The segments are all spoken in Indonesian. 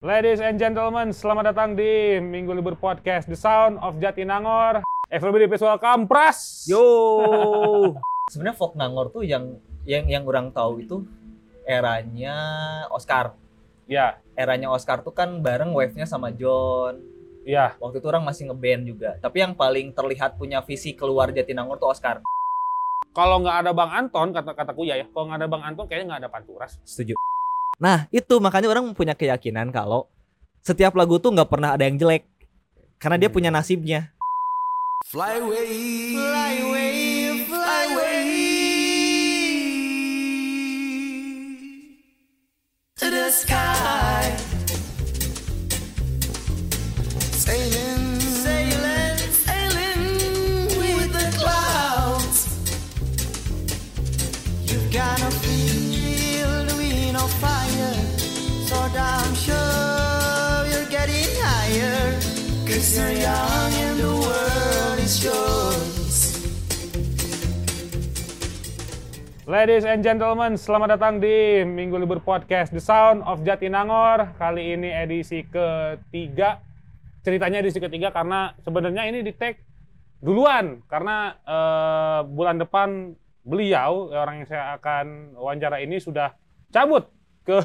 Ladies and gentlemen, selamat datang di Minggu Libur Podcast The Sound of Jatinangor. Everybody please welcome Pras. Yo. Sebenarnya folk Nangor tuh yang yang yang orang tahu itu eranya Oscar. Ya, Eranya Oscar tuh kan bareng wave-nya sama John. ya. Waktu itu orang masih ngeband juga. Tapi yang paling terlihat punya visi keluar Jatinangor tuh Oscar. Kalau nggak ada Bang Anton, kata kataku ya, ya. Kalau nggak ada Bang Anton, kayaknya nggak ada Panturas. Setuju. Nah itu makanya orang punya keyakinan kalau setiap lagu tuh nggak pernah ada yang jelek. Karena dia Hmm. punya nasibnya. Fly away, fly away, fly away to the sky. Ladies and gentlemen, selamat datang di Minggu Libur Podcast The Sound of Jatinangor. Kali ini edisi ketiga. Ceritanya edisi ketiga karena sebenarnya ini di tag duluan karena eh, bulan depan beliau orang yang saya akan wawancara ini sudah cabut ke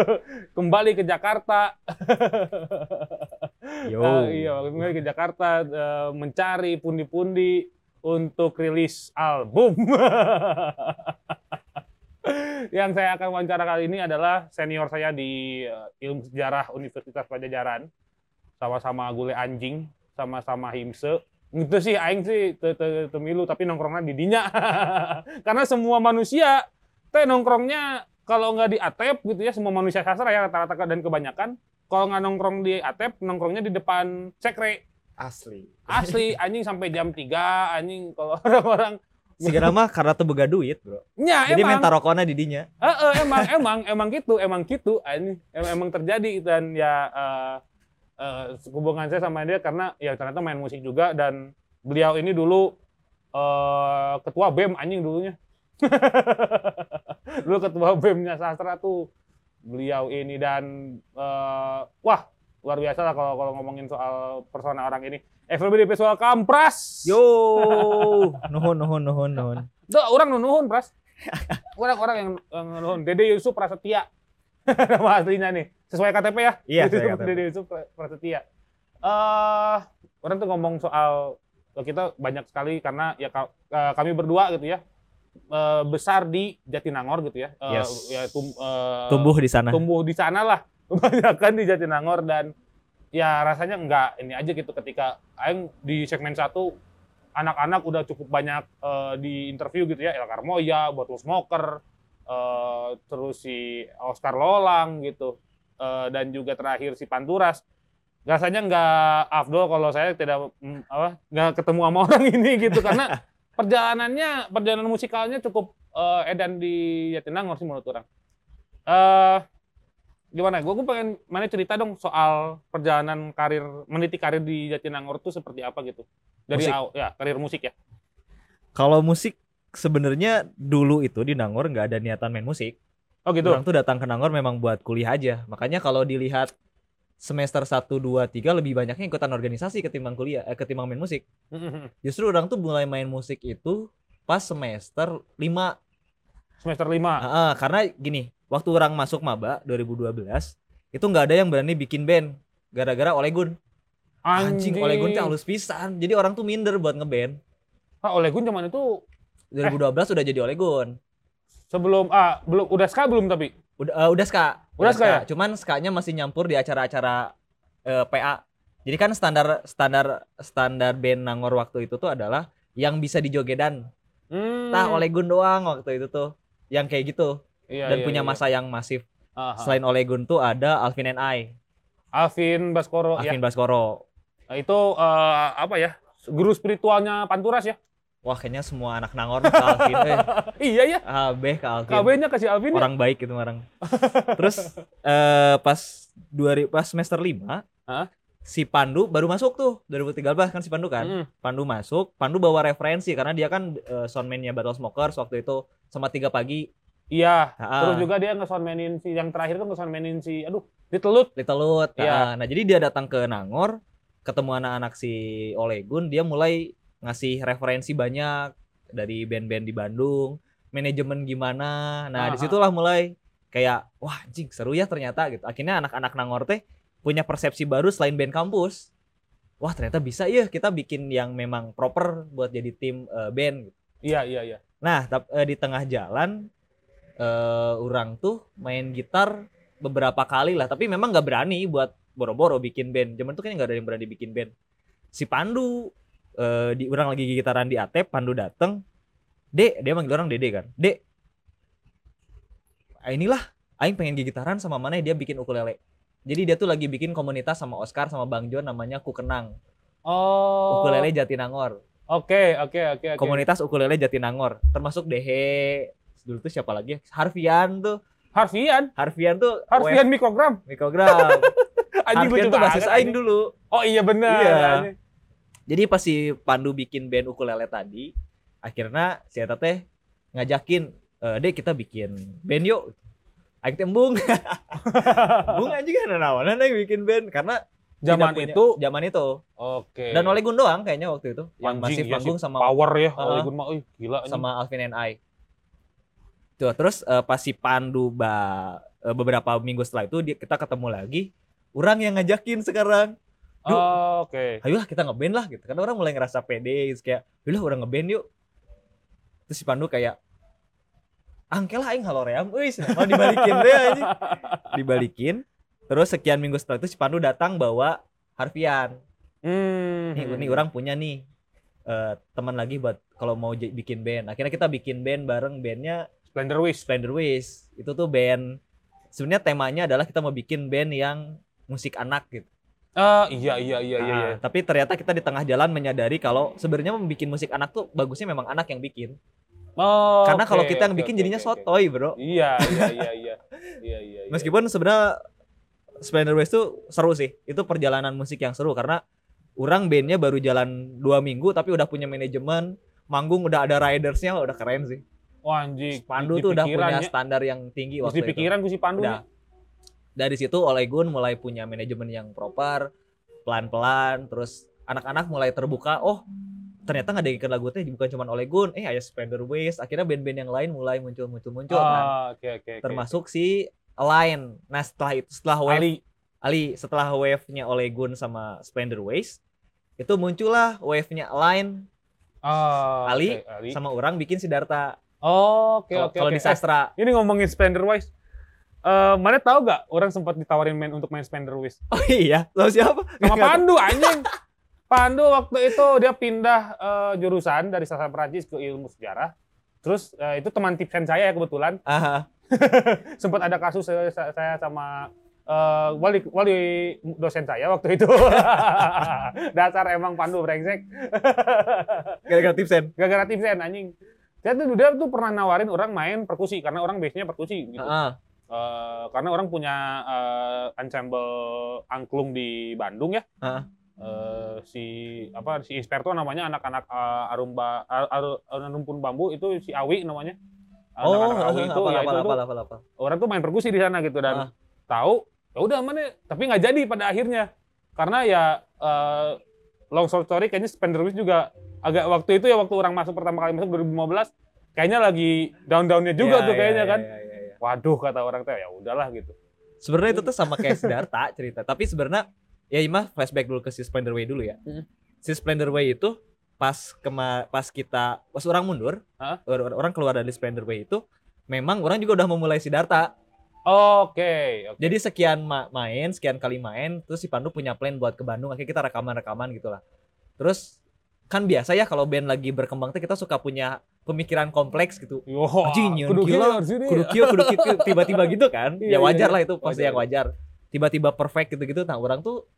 kembali ke Jakarta. Yo. Eh, iya, kembali ke Jakarta eh, mencari pundi-pundi untuk rilis album. yang saya akan wawancara kali ini adalah senior saya di eh, Ilmu Sejarah Universitas Pajajaran. Sama-sama gule anjing, sama-sama himse. Itu sih aing sih te, te, te milu tapi nongkrongnya di dinya. Karena semua manusia teh nongkrongnya kalau nggak di atep gitu ya semua manusia sastra ya rata-rata dan kebanyakan kalau nggak nongkrong di atep nongkrongnya di depan sekre Asli. asli anjing sampai jam 3 anjing kalau orang-orang Segera mah karena tuh boga duit bro. nya Jadi emang minta rokoknya di dinya. Eh, eh, emang emang emang gitu emang gitu ini emang, emang terjadi dan ya eh, eh, hubungan saya sama dia karena ya ternyata main musik juga dan beliau ini dulu eh, ketua bem anjing dulunya dulu ketua bemnya sastra tuh beliau ini dan eh, wah luar biasa lah kalau kalau ngomongin soal persona orang ini everybody please welcome Pras Yo. Nuhun nuhun nuhun nuhun. Duh, orang nunuhun, Pras. Orang-orang yang, yang nunuhun. Dede Yusuf Prasetya. Nama aslinya nih. Sesuai KTP ya? Iya, Dede Yusuf- KTP. Dede Yusuf Prasetya. Eh, orang tuh ngomong soal kita banyak sekali karena ya ka- kami berdua gitu ya. eh, besar di Jatinangor gitu ya. Eh, Yes. ya tum- eh, Tumbuh di sana. tumbuh di sana lah kebanyakan di Jatinangor dan ya rasanya enggak. Ini aja gitu ketika aing di segmen satu anak-anak udah cukup banyak eh, di interview gitu ya. El Carmoya, Bottle Smoker, eh, terus si Oscar Lolang gitu eh, dan juga terakhir si Panturas. Rasanya nggak afdol kalau saya tidak mm, apa nggak ketemu sama orang ini gitu. Karena perjalanannya perjalanan musikalnya cukup eh, edan di Jatinangor sih menurut orang. Eh gimana? Gue pengen mana cerita dong soal perjalanan karir meniti karir di Jatinangor tuh seperti apa gitu. Dari Musik. aw- ya karir musik ya. Kalau musik sebenarnya dulu itu di Nangor nggak ada niatan main musik. Oh gitu. Orang tuh datang ke Nangor memang buat kuliah aja. Makanya kalau dilihat semester 1, 2, 3 lebih banyaknya ikutan organisasi ketimbang kuliah, eh, ketimbang main musik. Justru orang tuh mulai main musik itu pas semester 5. Semester 5. Ah, karena gini, waktu orang masuk maba 2012, itu nggak ada yang berani bikin band gara-gara Olegun. Anjing, Olegun tuh halus pisan. Jadi orang tuh minder buat ngeband. Ah, Olegun zaman itu 2012 udah jadi Olegun. sebelum ah belum udah ska belum tapi. Udah eh, udah ska. Udah ska ya? Cuman ska-nya masih nyampur di acara-acara eh, PA. Jadi kan standar standar standar band Nangor waktu itu tuh adalah yang bisa dijogedan. Hmm. Tah Olegun doang waktu itu tuh. Yang kayak gitu. Iya, Dan iya, punya iya. masa yang masif. Aha. Selain Olegun tuh ada Alvin and I, Alvin Baskoro ya. Alvin Baskoro. Nah, itu eh, apa ya? Guru spiritualnya Panturas ya. Wah kayaknya semua anak Nangor ke Alvin. Eh, iya ya. AB ke Alvin. KB-nya kasih Alvin ya. Orang baik itu orang. Terus eh, pas dua pas semester 5 Hah? si Pandu baru masuk tuh 2013 kan si Pandu kan. Mm. Pandu masuk, Pandu bawa referensi karena dia kan eh, soundman-nya Battle Smokers waktu itu sama tiga pagi. Iya. Terus juga dia nge-soundmanin si yang terakhir tuh nge-soundmanin si aduh Ditelut. Little Lut. Nah, Iya. nah, jadi dia datang ke Nangor, ketemu anak-anak si Olegun, dia mulai ngasih referensi banyak dari band-band di Bandung, manajemen gimana. Nah, Aha. di situlah mulai kayak wah anjing seru ya ternyata gitu. Akhirnya anak-anak Nangor teh punya persepsi baru selain band kampus. Wah ternyata bisa ya kita bikin yang memang proper buat jadi tim eh, band. Gitu. Iya, iya, iya. Nah, tap- eh, di tengah jalan eh orang tuh main gitar beberapa kali lah, tapi memang nggak berani buat boro-boro bikin band. Zaman tuh kayaknya nggak ada yang berani bikin band. Si Pandu eh di orang lagi gitaran di Atep, Pandu dateng, Dek, dia manggil orang Dede kan. Dek, ah, inilah Aing pengen gitaran sama mana dia bikin ukulele. Jadi dia tuh lagi bikin komunitas sama Oscar sama Bang John namanya Kukenang. Oh. Ukulele Jatinangor. Oke, oke, oke, oke. komunitas ukulele Jatinangor termasuk Dehe dulu tuh siapa lagi ya? Harfian tuh Harfian. Harfian tuh Harfian mikrogram. web mikrogram Anjing Harfian tuh basis aing dulu Oh iya benar. Iya. anjing. jadi pas si Pandu bikin band ukulele tadi akhirnya si Eta teh ngajakin "Eh, dek kita bikin band yuk aing teh embung embung anjing kan nawanan aing bikin band karena Zaman punya- itu zaman itu oke. dan oleh Gun doang kayaknya waktu itu yang Anjing, masih iya panggung sama power ya. Heeh. Oleh Gun mah, gila anjing. sama Alvin and I. Tuh, terus eh, pas si Pandu ba, eh, beberapa minggu setelah itu dia, kita ketemu lagi. Orang yang ngajakin sekarang. Yuk. Oh, Oke. Ayolah kita ngeband lah gitu. Kan orang mulai ngerasa pede gitu kayak, "Yaudah orang ngeband yuk." Terus si Pandu kayak Angkel lah aing haloream euy, mau dibalikin deh anjing. Dibalikin. Terus sekian minggu setelah itu si Pandu datang bawa Harfian. Hmm. Nih, nih orang punya nih eh, teman lagi buat kalau mau bikin band. Akhirnya kita bikin band bareng bandnya Splendor Wish. Splendor Ways itu tuh band sebenarnya temanya adalah kita mau bikin band yang musik anak gitu. Ah, iya iya iya iya. Nah, iya. Tapi ternyata kita di tengah jalan menyadari kalau sebenarnya mau bikin musik anak tuh bagusnya memang anak yang bikin. Oh, Karena kalau oke, kita yang bikin oke, jadinya oke. sotoy, Bro. Iya iya iya iya. Iya iya. iya. Meskipun sebenarnya Splendor Ways tuh seru sih. Itu perjalanan musik yang seru karena orang bandnya baru jalan dua minggu tapi udah punya manajemen, manggung udah ada ridersnya, udah keren sih. Wah, anjing. Pandu di tuh udah punya standar yang tinggi waktu di itu. pikiran gue si Pandu. Udah. Dari situ Ole Gun mulai punya manajemen yang proper, pelan-pelan, terus anak-anak mulai terbuka, oh ternyata nggak ada lagu teh bukan cuma Ole Gun, eh ada Splendor Ways, akhirnya band-band yang lain mulai muncul-muncul-muncul. Nah, Ah, oke oke oke. termasuk si Align. Nah setelah itu, setelah wave, Ali. Ali, setelah wave-nya Ole Gun sama Splendor Ways, itu muncullah wave-nya Align Ah, Ali oke, Ali. sama orang bikin Siddhartha. Oh, oke oke. kalau di sastra, Eh, ini ngomongin Splendor Wish. Eh, mana tahu gak orang sempat ditawarin main untuk main Splendor Wish oh iya, lo siapa? sama Pandu anjing. Pandu waktu itu dia pindah eh, jurusan dari sastra Perancis ke ilmu sejarah. Terus eh, itu teman tipsen saya ya kebetulan. Aha. Sempat ada kasus saya, saya sama eh, wali wali dosen saya waktu itu. Dasar emang Pandu brengsek. Gara-gara tipsen. Gara-gara tipsen anjing. Dia tuh dia tuh pernah nawarin orang main perkusi karena orang base-nya perkusi gitu. Heeh. Eh, karena orang punya eh, ensemble angklung di Bandung ya. Heeh. Eh, si apa si Isperto namanya anak-anak eh, Arumba Ar, Ar- Rumpun Bambu itu si Awi namanya. Oh, Anak-anak Awi itu, apa, ya, apa, itu apa, tuh apa, apa, orang tuh main perkusi di sana gitu dan Ah. tahu ya udah mana tapi nggak jadi pada akhirnya karena ya eh, long short story kayaknya Spenderwis juga agak waktu itu ya waktu orang masuk pertama kali masuk 2015 kayaknya lagi down-downnya juga Ya, tuh ya, kayaknya ya, kan ya, ya, ya. waduh kata orang teh ya udahlah gitu Sebenarnya itu tuh sama kayak Siddhartha cerita, tapi sebenarnya ya Ima flashback dulu ke si Splendor Way dulu ya. Mm. Si Splendor Way itu pas kema pas kita pas orang mundur, or- orang keluar dari Splendor Way itu memang orang juga udah memulai Siddhartha. Oke oke Jadi sekian ma- main, sekian kali main, terus si Pandu punya plan buat ke Bandung, akhirnya kita rekaman-rekaman gitu lah. Terus kan biasa ya kalau band lagi berkembang tuh kita suka punya pemikiran kompleks gitu. Yo, Anjing, kudu gila, kudu kieu kudu kieu tiba-tiba gitu kan Iya, ya wajar iya, lah iya. itu pasti Wajar. yang wajar tiba-tiba perfect gitu-gitu nah orang tuh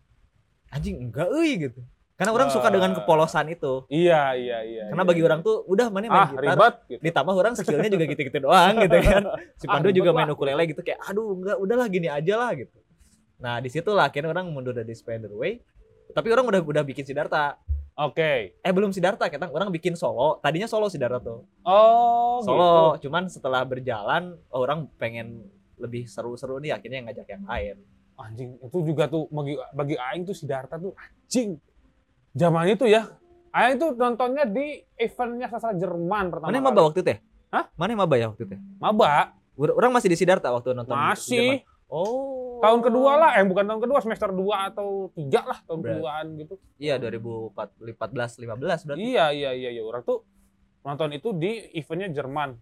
anjing enggak euy gitu karena orang suka dengan Ah. kepolosan itu Iya, iya, iya. karena iya, bagi iya. orang tuh udah mana main ah gitar ribet gitu. ditambah orang skillnya juga gitu-gitu doang gitu kan si Ah, Pandu ribet juga lah. main ukulele gitu kayak aduh enggak udahlah gini aja lah gitu nah di situ lah akhirnya orang mundur dari Splendor Way tapi orang udah udah bikin Siddhartha Oke. eh belum Siddhartha kita orang bikin solo tadinya solo Siddhartha tuh Oh, solo gitu. cuman setelah berjalan oh, orang pengen lebih seru-seru nih akhirnya ngajak yang lain anjing itu juga tuh bagi bagi aing tuh Siddhartha tuh anjing zaman itu ya aing tuh nontonnya di eventnya sastra Jerman pertama Mana yang maba waktu itu ya? Hah? Mana yang maba ya waktu itu? ya? maba Orang masih di Sidarta waktu nonton Jerman. masih Oh. tahun kedua lah eh bukan tahun kedua semester 2 atau tiga lah tahun Berarti. keduaan gitu Iya 2014 15 berarti. iya iya iya iya orang tuh nonton itu di eventnya Jerman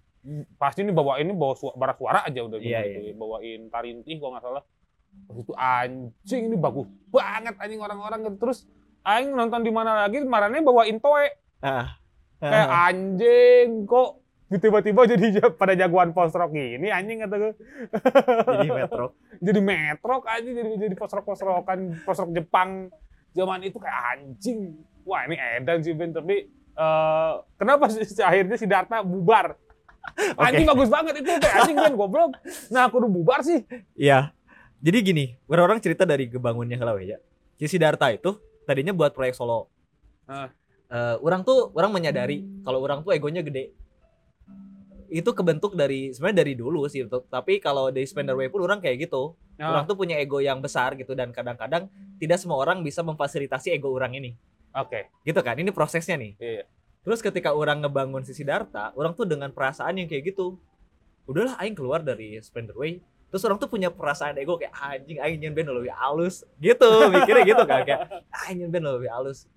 pasti ini bawa ini bawa suara, suara aja udah Iya, gitu bawain tarintih kalau nggak salah Terus itu anjing ini bagus banget anjing orang-orang gitu. terus aing nonton di mana lagi marahnya bawain toe Ah. kayak anjing kok tiba-tiba jadi ja- pada jagoan post rock gini anjing kata gue Jadi metro. jadi metrok anjing jadi jadi post rock post rockan post rock Jepang zaman itu kayak anjing wah ini edan sih Ben tapi eh, kenapa sih akhirnya si Darta bubar anjing bagus banget itu kayak anjing Ben goblok nah aku udah bubar sih Iya. Jadi gini, orang-orang cerita dari kebangunnya kalau ya. Si Siddhartha itu tadinya buat proyek solo. Ah. Eh, orang tuh orang menyadari kalau orang tuh egonya gede. Itu kebentuk dari sebenarnya dari dulu sih, untuk- tapi kalau di Spenderway pun orang kayak gitu. Orang Ah, tuh punya ego yang besar gitu dan kadang-kadang tidak semua orang bisa memfasilitasi ego orang ini. oke Gitu kan? Ini prosesnya nih. Iya. Terus ketika orang ngebangun si Siddhartha, orang tuh dengan perasaan yang kayak gitu. Udahlah aing keluar dari Spenderway. Terus orang tuh punya perasaan ego kayak anjing aing nyen band lebih halus. Gitu, mikirnya gitu kan kayak aing nyen band lebih halus.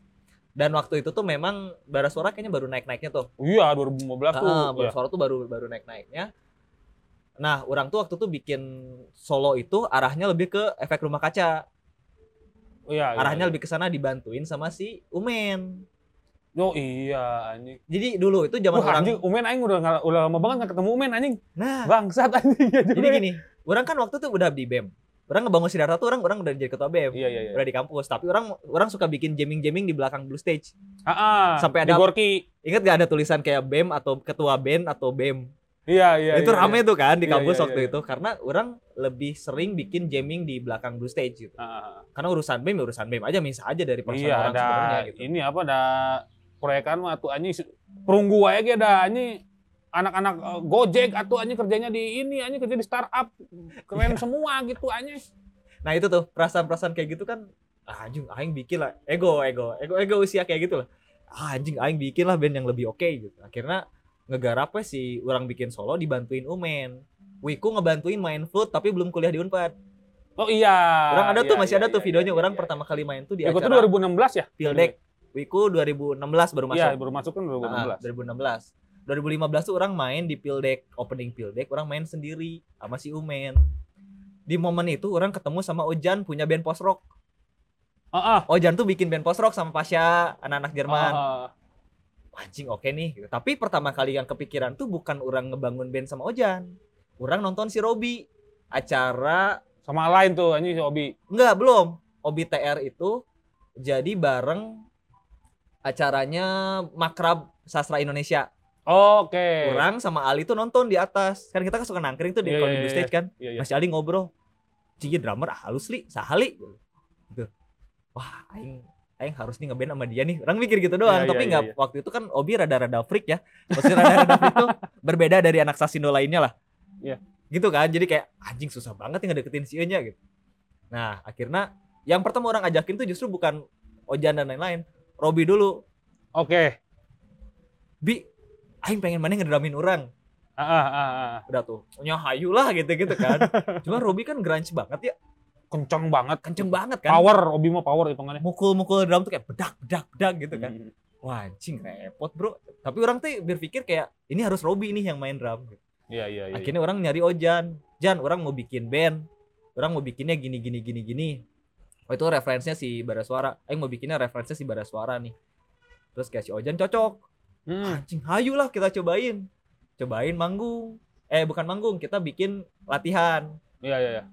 Dan waktu itu tuh memang bara suara kayaknya baru naik-naiknya tuh. iya 2015 tuh Ah, bara Iya. suara tuh baru baru naik-naiknya. Nah, orang tuh waktu tuh bikin solo itu arahnya lebih ke efek rumah kaca. iya iya, Arahnya iya. lebih ke sana dibantuin sama si Umen. Oh iya anjing Jadi dulu itu zaman Wah, orang anjing Umen aing udah udah lama banget nggak ketemu Umen anjing Nah, bangsat anjing ya Jadi gini, orang kan waktu itu udah di BEM. Orang ngebangun Siddhartha tuh orang orang udah jadi ketua BEM. iya iya iya Udah di kampus, tapi orang orang suka bikin jamming-jamming di belakang blue stage. Ah, ah, Sampai di ada- Gorki Ingat gak ada tulisan kayak BEM atau ketua BEM atau BEM? iya iya itu iya, rame tuh kan di Iya, kampus iya, waktu iya. itu karena orang lebih sering bikin jamming di belakang blue stage gitu. iya. Ah, ah, ah. Karena urusan BEM ya urusan BEM aja bisa aja dari personal Iya orang ada sebenarnya gitu. ini apa ada proyekan mah tuh anjing perunggu wae ge ada anjing anak-anak eh, Gojek atau anjing kerjanya di ini anjing kerja di startup keren semua gitu anjing. Nah itu tuh perasaan-perasaan kayak gitu kan ah, anjing aing bikin lah ego ego ego ego usia kayak gitu lah. Ah, anjing aing bikin lah band yang lebih oke gitu. Akhirnya ngegarapnya si orang bikin solo dibantuin Umen. Wiku ngebantuin main flute tapi belum kuliah di Unpad. Oh iya. Orang ada tuh Iya, masih iya, ada tuh iya, videonya iya, orang iya. pertama kali main tuh di Ya, gua tuh acara 2016 ya. Fieldek. Wiku 2016 baru masuk. Iya, baru masuk kan Ah, 2016. 2016. 2015 tuh orang main di Pildek, opening Pildek, orang main sendiri sama si Umen. Di momen itu orang ketemu sama Ojan punya band post rock. Ah, ah. Ojan tuh bikin band post rock sama Pasha, anak-anak Jerman. Ah, Anjing oke nih. gitu. Tapi pertama kali yang kepikiran tuh bukan orang ngebangun band sama Ojan. Orang nonton si Robi acara sama lain tuh anjing si Obi. enggak belum. Obi TR itu jadi bareng acaranya Makrab Sastra Indonesia. Oke. Orang sama Ali tuh nonton di atas. Kan kita kan suka nangkring tuh di Iya, kalau iya, di iya, stage kan. Iya, iya. Mas Ali ngobrol. Cigi drummer halus li, sahali. Gitu. Wah, aing aing harus nih ngeband sama dia nih. Orang mikir gitu doang, Iya, tapi iya, nggak iya, waktu itu kan Obi rada-rada freak ya. Maksudnya rada-rada freak tuh berbeda dari anak Sasindo lainnya lah. Iya. Gitu kan. Jadi kayak anjing susah banget nih ngedeketin si nya gitu. Nah, akhirnya yang pertama orang ajakin tuh justru bukan Ojan dan lain-lain. Robi dulu. Oke. Bi, aing pengen mana ngedramin orang. Ah, ah, ah, ah. Udah tuh, nyahayu lah gitu-gitu kan. Cuma Robi kan grunge banget ya. Kenceng banget. Kenceng banget kan. Power, Obi mah power hitungannya. mukul-mukul drum tuh kayak bedak bedak bedak gitu kan. Hmm. Wah anjing repot bro. Tapi orang tuh berpikir kayak ini harus Robi nih yang main drum. Iya, iya, iya. Akhirnya orang nyari Ojan. Jan, orang mau bikin band. Orang mau bikinnya gini gini gini gini. Oh itu referensinya si Bara Suara. Aing mau bikinnya referensinya si Bara Suara nih. Terus kayak si Ojan cocok. Hmm. Anjing, hayu lah kita cobain. Cobain manggung. Eh bukan manggung, kita bikin latihan. Iya, iya, iya.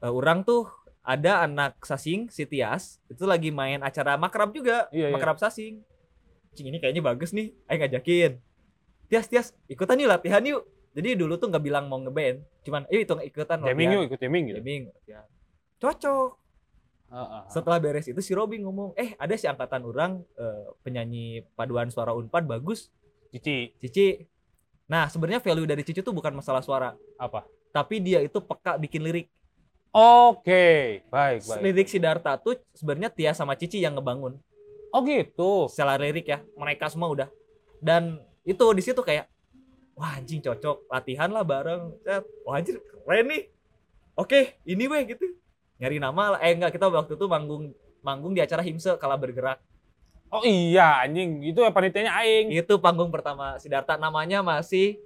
Eh, orang tuh ada anak Sasing, si Tias, itu lagi main acara makrab juga, Iya, iya. makrab Sasing. Cing ini kayaknya bagus nih, ayo ngajakin. Tias, Tias, ikutan yuk latihan yuk. Jadi dulu tuh nggak bilang mau ngeband, cuman eh itu ikutan Jamming yuk, ikut jamming gitu. Jamming, latihan. Cocok. Ah, ah, ah. Setelah beres itu si Robi ngomong, eh ada si angkatan orang eh, penyanyi paduan suara Unpad bagus, Cici Cici. Nah sebenarnya value dari Cici tuh bukan masalah suara, apa? tapi dia itu peka bikin lirik. Oke, baik, baik. Lirik Siddhartha tuh sebenarnya Tia sama Cici yang ngebangun Oh gitu. secara lirik ya. Mereka semua udah. Dan itu di situ kayak wah anjing cocok latihan lah bareng. Wah anjir keren nih. Oke, ini weh gitu. Nyari nama. Eh enggak, kita waktu itu manggung manggung di acara Himse kala bergerak. Oh iya, anjing. Itu ya panitianya aing. Itu panggung pertama Siddhartha namanya masih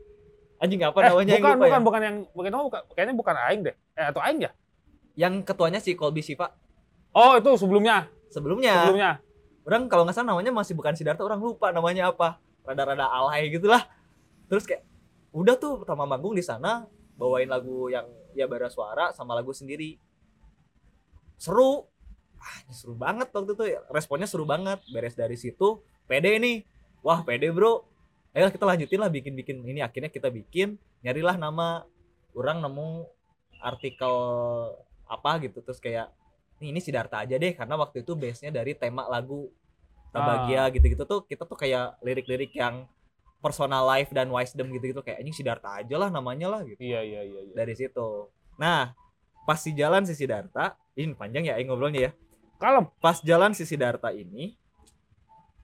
anjing apa Eh, namanya bukan, yang lupa bukan, ya? bukan yang bukan, oh, bukan, kayaknya bukan aing deh. Eh, atau aing ya? Yang ketuanya si Colby Siva Oh, itu sebelumnya. sebelumnya. Sebelumnya. Orang kalau nggak salah namanya masih bukan Siddhartha, orang lupa namanya apa. Rada-rada alay gitulah. Terus kayak udah tuh pertama manggung di sana bawain lagu yang ya bara suara sama lagu sendiri. Seru. Ah, ini seru banget waktu itu. Responnya seru banget. Beres dari situ, pede nih. Wah, pede, Bro. Ayo kita lanjutin lah bikin-bikin ini akhirnya kita bikin nyarilah nama orang nemu artikel apa gitu terus kayak "Nih, ini Siddhartha aja deh karena waktu itu base-nya dari tema lagu Tabagia gitu-gitu tuh kita tuh kayak lirik-lirik yang personal life dan wisdom gitu-gitu kayak ini Siddhartha aja lah namanya lah gitu Iya, iya, iya. iya. dari situ. Nah, pas di jalan si Siddhartha, ini panjang ya Aing ngobrolnya ya. Kalem. Pas jalan si Siddhartha ini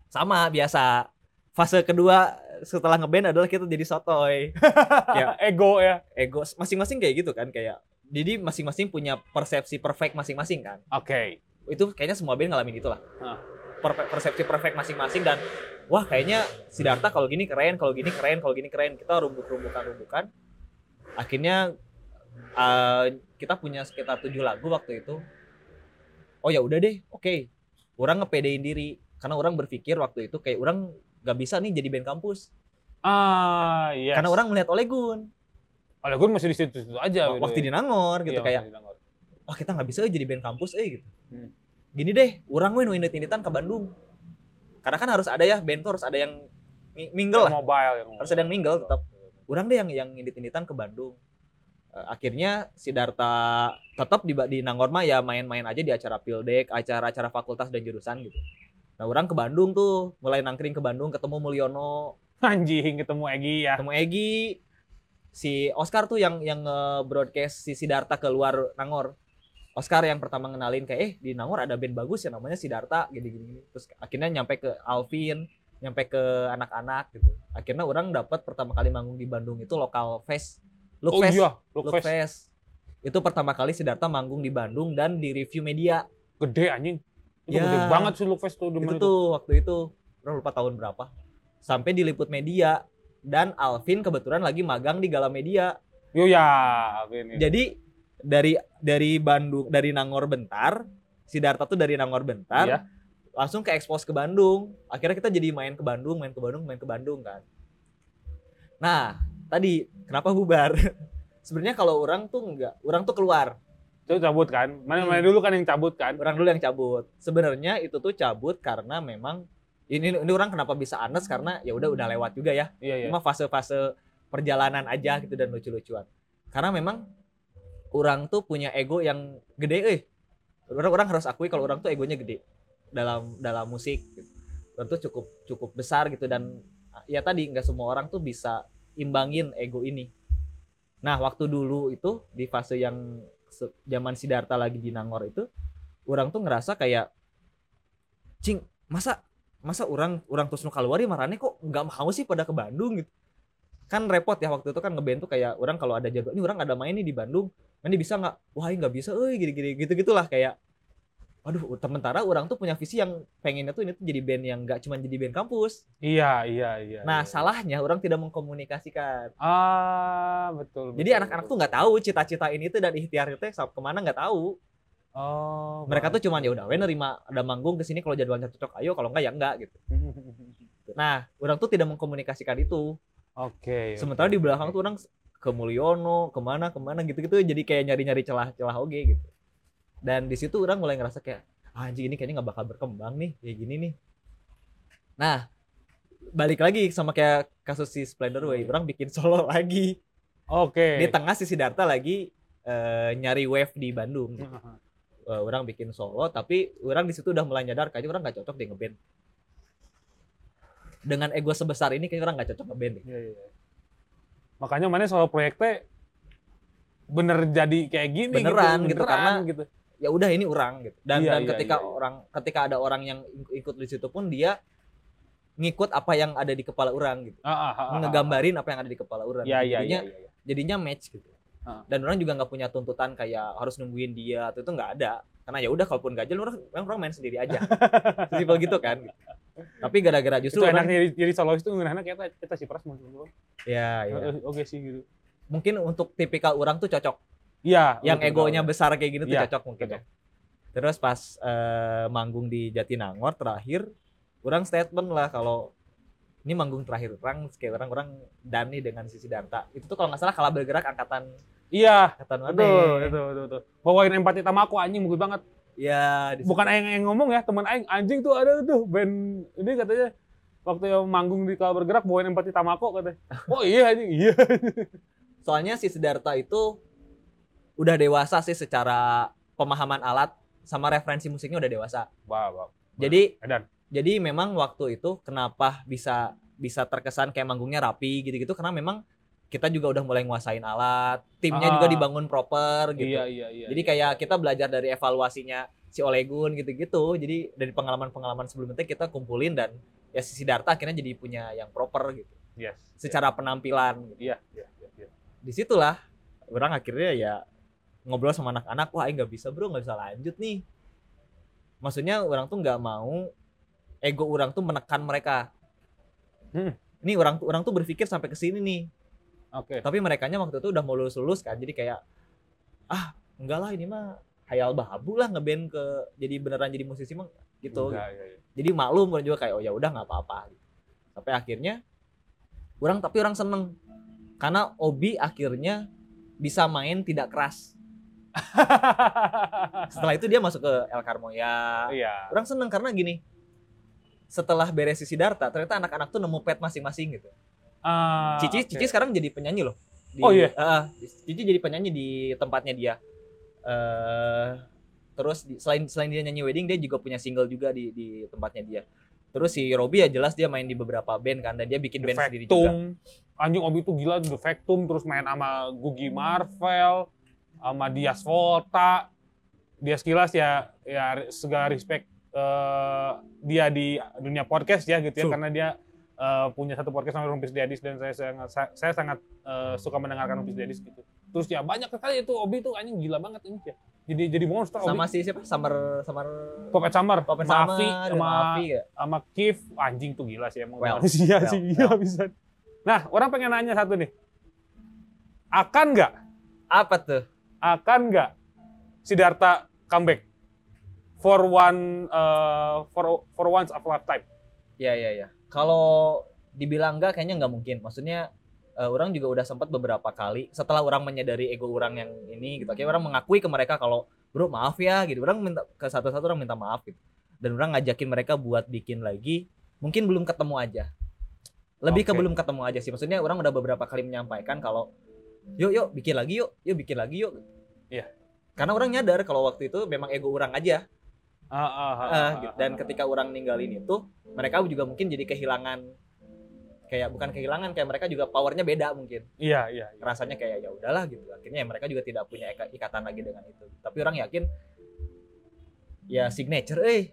sama biasa. Fase kedua setelah ngeband adalah kita jadi sotoy. Ya. Ego ya. Ego masing-masing kayak gitu kan kayak jadi masing-masing punya persepsi perfect masing-masing kan. Oke. Itu kayaknya semua band ngalamin itulah. Per- persepsi perfect masing-masing dan wah kayaknya Siddhartha kalau gini keren, kalau gini keren, kalau gini keren. Kita rumbuk-rumbukan-rumbukan. Akhirnya eh, kita punya sekitar tujuh lagu waktu itu. Oh ya udah deh, oke. Orang ngepedein diri karena orang berpikir waktu itu kayak orang gak bisa nih jadi band kampus. Ah, iya. Karena orang melihat Olegun Oleh gue masih di situ-situ aja. gitu waktu ya. di Nangor gitu Iya, kayak wah kita nggak bisa eh, jadi band kampus eh gitu. Hmm. Gini deh, orang weh ini initan ke Bandung. Karena kan harus ada ya band tuh harus ada yang mi- mingle lah. Mobile yang Harus ada yang mingle tetap. Orang deh yang yang indit-inditan ke Bandung. Eh, akhirnya Siddhartha tetap di di Nangor mah ya main-main aja di acara Pildek, acara-acara fakultas dan jurusan gitu. Nah, orang ke Bandung tuh, mulai nangkring ke Bandung, ketemu Mulyono, Anjing ketemu Egi ya. ketemu Egi, si Oscar tuh yang yang broadcast si Siddhartha ke luar Nangor. Oscar yang pertama ngenalin kayak eh di Nangor ada band bagus ya namanya Siddhartha gini-gini. Terus akhirnya nyampe ke Alvin, nyampe ke anak-anak gitu. Akhirnya orang dapat pertama kali manggung di Bandung itu lokal fest. Look oh Fest. iya, Look Look Fest. Fest. Itu pertama kali Siddhartha manggung di Bandung dan di review media. Gede anjing. Itu Ya. gede banget sih Look Fest tuh itu tuh waktu itu lupa tahun berapa. Sampai diliput media dan Alvin kebetulan lagi magang di Gala Media. Yo ya, gini. Jadi dari dari Bandung dari Nangor bentar, Siddhartha tuh dari Nangor bentar, Iya. langsung ke expose ke Bandung. Akhirnya kita jadi main ke Bandung, main ke Bandung, main ke Bandung kan. Nah, tadi kenapa bubar? Sebenarnya kalau orang tuh enggak, orang tuh keluar. Itu cabut kan. Mana Hmm. mana dulu kan yang cabut kan. Orang dulu yang cabut. Sebenarnya itu tuh cabut karena memang ini ini orang kenapa bisa anes karena ya udah udah lewat juga ya. Iya, iya. Cuma fase-fase perjalanan aja gitu dan lucu-lucuan. Karena memang orang tuh punya ego yang gede eh. Orang orang harus akui kalau orang tuh egonya gede dalam dalam musik gitu. Orang tuh cukup cukup besar gitu dan ya tadi nggak semua orang tuh bisa imbangin ego ini. Nah, waktu dulu itu di fase yang zaman Siddhartha lagi di Nangor itu orang tuh ngerasa kayak cing masa masa orang orang terus nu keluar ya marane kok nggak mau sih pada ke Bandung? Gitu. Kan repot ya waktu itu kan ngeband kayak orang kalau ada jadwal ini orang ada main nih di Bandung ini bisa nggak? Wah nggak bisa eh gini gini gitu gitulah kayak aduh sementara orang tuh punya visi yang pengennya tuh ini tuh jadi band yang nggak cuma jadi band kampus Iya, iya, iya. nah iya. salahnya orang tidak mengkomunikasikan Ah, betul. jadi anak-anak tuh nggak tahu cita-cita ini tuh dan ikhtiar itu sampai ke mana nggak tahu Oh, mereka tuh cuman ya udah we nerima ada manggung ke sini kalau jadwalnya cocok ayo kalau enggak ya enggak gitu nah orang tuh tidak mengkomunikasikan itu Oke. sementara di belakang tuh orang ke Mulyono ke mana ke mana gitu-gitu jadi kayak nyari-nyari celah-celah oge gitu dan di situ orang mulai ngerasa kayak ah, anjing ini kayaknya nggak bakal berkembang nih kayak gini nih nah balik lagi sama kayak kasus si Splendor Way orang bikin solo lagi Oke. di tengah si Siddhartha lagi eh, nyari wave di Bandung Eh, orang bikin solo tapi orang di situ udah mulai nyadar kayaknya orang nggak cocok deh ngeband dengan ego sebesar ini kayaknya orang nggak cocok ngeband deh Iya, iya. Makanya mana soal proyek teh bener jadi kayak gini Beneran gitu, gitu, karena- gitu. Ya udah ini orang gitu dan Iya, dan iya, ketika iya, iya. orang ketika ada orang yang ikut di situ pun dia ngikut apa yang ada di kepala orang gitu Ah, ah, ah, ah, ngegambarin apa yang ada di kepala orang Iya, iya, jadinya iya, iya. jadinya match gitu Ah. dan orang juga nggak punya tuntutan kayak harus nungguin dia atau itu nggak ada karena ya udah kalaupun gajal orang orang main sendiri aja simpel gitu kan tapi gara-gara Itu justru orang enaknya jadi, jadi solois itu ngeunahna kita kita si pras mau dulu. ya, ya Eh, Oke sih gitu. mungkin untuk tipikal orang tuh cocok Iya. yang egonya betul. besar kayak gini tuh Iya, cocok mungkin cocok. ya. Terus pas eh, manggung di Jatinangor terakhir, orang statement lah kalau ini manggung terakhir orang kayak orang orang Dani dengan Sisi Darta itu tuh kalau nggak salah kalah bergerak angkatan Iya. angkatan mana? Betul, betul, betul. Bawain empati tamako anjing mungkin banget. Ya, situ. Bukan aing yang ngomong ya, teman aing anjing tuh ada tuh band ini katanya waktu yang manggung di Kala Bergerak bawain empati tamako katanya. Oh iya anjing, iya. Soalnya si Siddhartha itu udah dewasa sih secara pemahaman alat sama referensi musiknya udah dewasa. Wah, wah. Jadi Edan. jadi memang waktu itu kenapa bisa bisa terkesan kayak manggungnya rapi gitu-gitu karena memang kita juga udah mulai nguasain alat, timnya Ah. juga dibangun proper gitu. Iya, iya, iya. Jadi kayak kita belajar dari evaluasinya si Olegun gitu-gitu. Jadi dari pengalaman-pengalaman sebelumnya kita kumpulin dan ya si Siddhartha akhirnya jadi punya yang proper gitu. yes. Secara penampilan gitu. Iya, iya, iya, iya. Di situlah orang akhirnya ya ngobrol sama anak-anak, wah nggak bisa bro, nggak bisa lanjut nih. Maksudnya orang tuh nggak mau ego orang tuh menekan mereka. Hmm. Ini orang tuh orang tuh berpikir sampai ke sini nih. Oke. Tapi mereka waktu itu udah mau lulus-lulus kan. Jadi kayak ah enggak lah ini mah hayal babu lah ngeband ke jadi beneran jadi musisi mah gitu. Enggak, iya, iya. Jadi maklum orang juga kayak oh ya udah nggak apa-apa. gitu. Sampai akhirnya orang tapi orang seneng karena Obi akhirnya bisa main tidak keras. Setelah itu dia masuk ke El Carmoya. Iya. Orang seneng karena gini. Setelah beres si Siddhartha, ternyata anak-anak tuh nemu pet masing-masing gitu. Ah, Cici, oke. Cici sekarang jadi penyanyi loh. Di- Oh, iya? Heeh, Cici jadi penyanyi di tempatnya dia. eh terus di- selain selain dia nyanyi wedding, dia juga punya single juga di di tempatnya dia. Terus si Robby ya jelas dia main di beberapa band kan dan dia bikin The band sendiri juga. Factum. Anjing Obi tuh gila The Factum terus main sama Gugi Marvel, sama Dias Volta. Dias Kilas ya ya segala respect eh, dia di dunia podcast ya gitu ya Su. karena dia eh, punya satu podcast sama Rumpis Dedis dan saya sangat saya, sangat eh, suka mendengarkan Rumpis Dedis gitu. Terus ya banyak sekali itu Obi tuh anjing gila banget ini ya. Jadi jadi monster Obi. Sama si siapa? Summer Summer Puppet Summer, Puppet Mafi sama ya. sama Kif anjing tuh gila sih emang Well, manusia well, sih well. gila bisa. Nah, orang pengen nanya satu nih. Akan nggak? Apa tuh? Akan nggak Siddhartha comeback for one uh, for for once of lifetime? Ya ya ya. Kalau dibilang enggak kayaknya nggak mungkin. Maksudnya eh, orang juga udah sempat beberapa kali setelah orang menyadari ego orang yang ini gitu. Kayak orang mengakui ke mereka kalau bro maaf ya gitu. Orang minta ke satu-satu orang minta maaf gitu. Dan orang ngajakin mereka buat bikin lagi. Mungkin belum ketemu aja. Lebih ke Oke. belum ketemu aja sih. Maksudnya orang udah beberapa kali menyampaikan kalau yuk yuk bikin lagi yuk, yuk bikin lagi yuk. Iya. Karena orang nyadar kalau waktu itu memang ego orang aja. Ah, ah, ah, Ah, ah, gitu. ah, Dan ah. ketika orang ninggalin itu, mereka juga mungkin jadi kehilangan kayak bukan kehilangan kayak mereka juga powernya beda mungkin iya iya iya. rasanya kayak ya udahlah gitu akhirnya ya mereka juga tidak punya ika- ikatan lagi dengan itu tapi orang yakin ya signature eh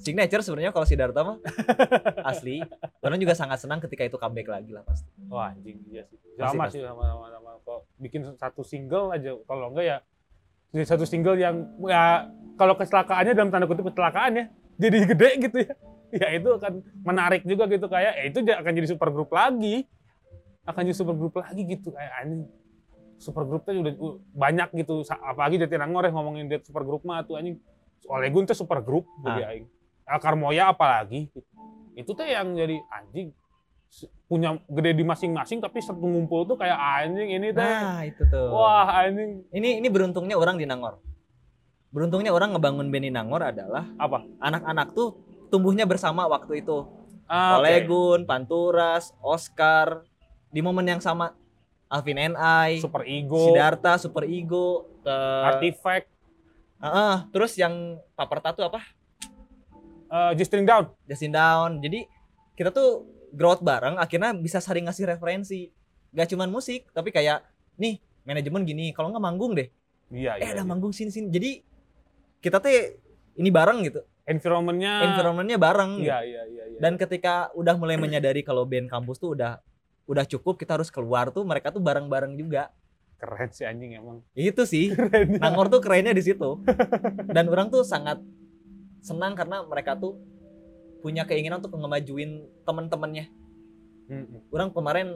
signature sebenarnya kalau Siddhartha mah asli orang juga sangat senang ketika itu comeback lagi lah pasti Wah anjing iya sih. Sama pasti. sih sama sama, sama. Kok bikin satu single aja kalau enggak ya jadi satu single yang ya kalau kecelakaannya dalam tanda kutip kecelakaan ya jadi gede gitu ya. Ya itu akan menarik juga gitu kayak ya itu akan jadi super grup lagi. Akan jadi super grup lagi gitu kayak anjing. Super grupnya udah banyak gitu apalagi Jatinangor ya ngomongin dia super grup mah tuh anjing. Olegun tuh super grup bagi aing. Akar Moya apalagi gitu. Itu tuh yang jadi anjing punya gede di masing-masing tapi satu ngumpul tuh kayak anjing ini teh. nah itu tuh Wah, anjing ini ini beruntungnya orang di Nangor beruntungnya orang ngebangun band di Nangor adalah apa? anak-anak tuh tumbuhnya bersama waktu itu Ah. Olegun, Panturas, Oscar di momen yang sama Alvin NI, Super Ego, Siddhartha, Super Ego, ke Artifact, Heeh, terus yang paper tattoo apa? eh, Justin Down. Justin Down. Jadi kita tuh growth bareng akhirnya bisa saling ngasih referensi. Gak cuman musik, tapi kayak nih manajemen gini kalau nggak manggung deh Iya, eh iya. ada iya. manggung sini sini jadi kita teh ini bareng gitu Environment-nya environmentnya bareng gitu. Iya, iya, iya, iya. dan ketika udah mulai menyadari kalau band kampus tuh udah udah cukup kita harus keluar tuh mereka tuh bareng-bareng juga keren sih anjing emang. itu sih Keren. Nangor tuh kerennya di situ dan orang tuh sangat senang karena mereka tuh punya keinginan untuk ngemajuin teman-temannya Mm-mm. orang kemarin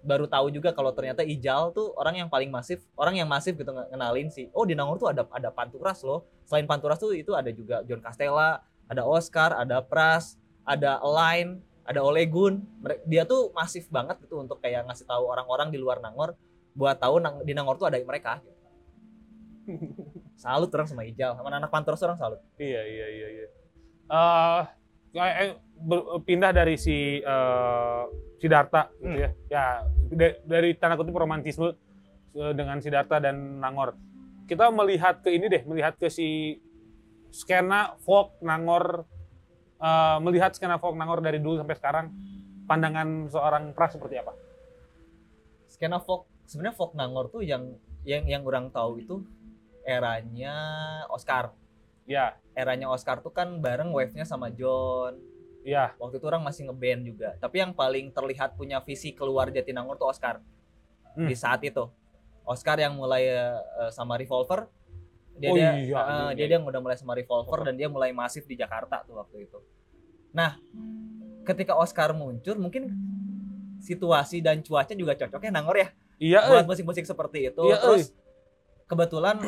baru tahu juga kalau ternyata Ijal tuh orang yang paling masif, orang yang masif gitu nge- ngenalin sih. Oh di Nangor tuh ada ada Panturas loh. Selain Panturas tuh itu ada juga John Castella, ada Oscar, ada Pras, ada Align, ada Olegun. Dia tuh masif banget gitu untuk kayak ngasih tahu orang-orang di luar Nangor buat tahu Nang- di Nangor tuh ada mereka. Gitu. Salut orang sama Ijal, sama anak Panturas orang salut. Iya, iya, iya, iya. Ber- pindah dari si eh, Siddhartha gitu Hmm. ya. Ya, da- dari tanda kutip romantisme dengan Siddhartha dan Nangor. Kita melihat ke ini deh, melihat ke si skena folk Nangor eh, melihat skena folk Nangor dari dulu sampai sekarang pandangan seorang Pras seperti apa? skena folk sebenarnya folk Nangor tuh yang yang yang orang tahu itu eranya Oscar. Ya, eranya Oscar tuh kan bareng wave-nya sama John. Ya, waktu itu orang masih ngeband juga. Tapi yang paling terlihat punya visi keluar Jatinangor tuh Oscar. Hmm. di saat itu. Oscar yang mulai eh, sama Revolver. Dia Oh dia, iya, eh, iya, dia iya. dia udah mulai sama Revolver dan dia mulai masif di Jakarta tuh waktu itu. Nah ketika Oscar muncul mungkin situasi dan cuaca juga cocoknya Nangor ya iya, buat eh. musik-musik seperti itu. Iya, Terus kebetulan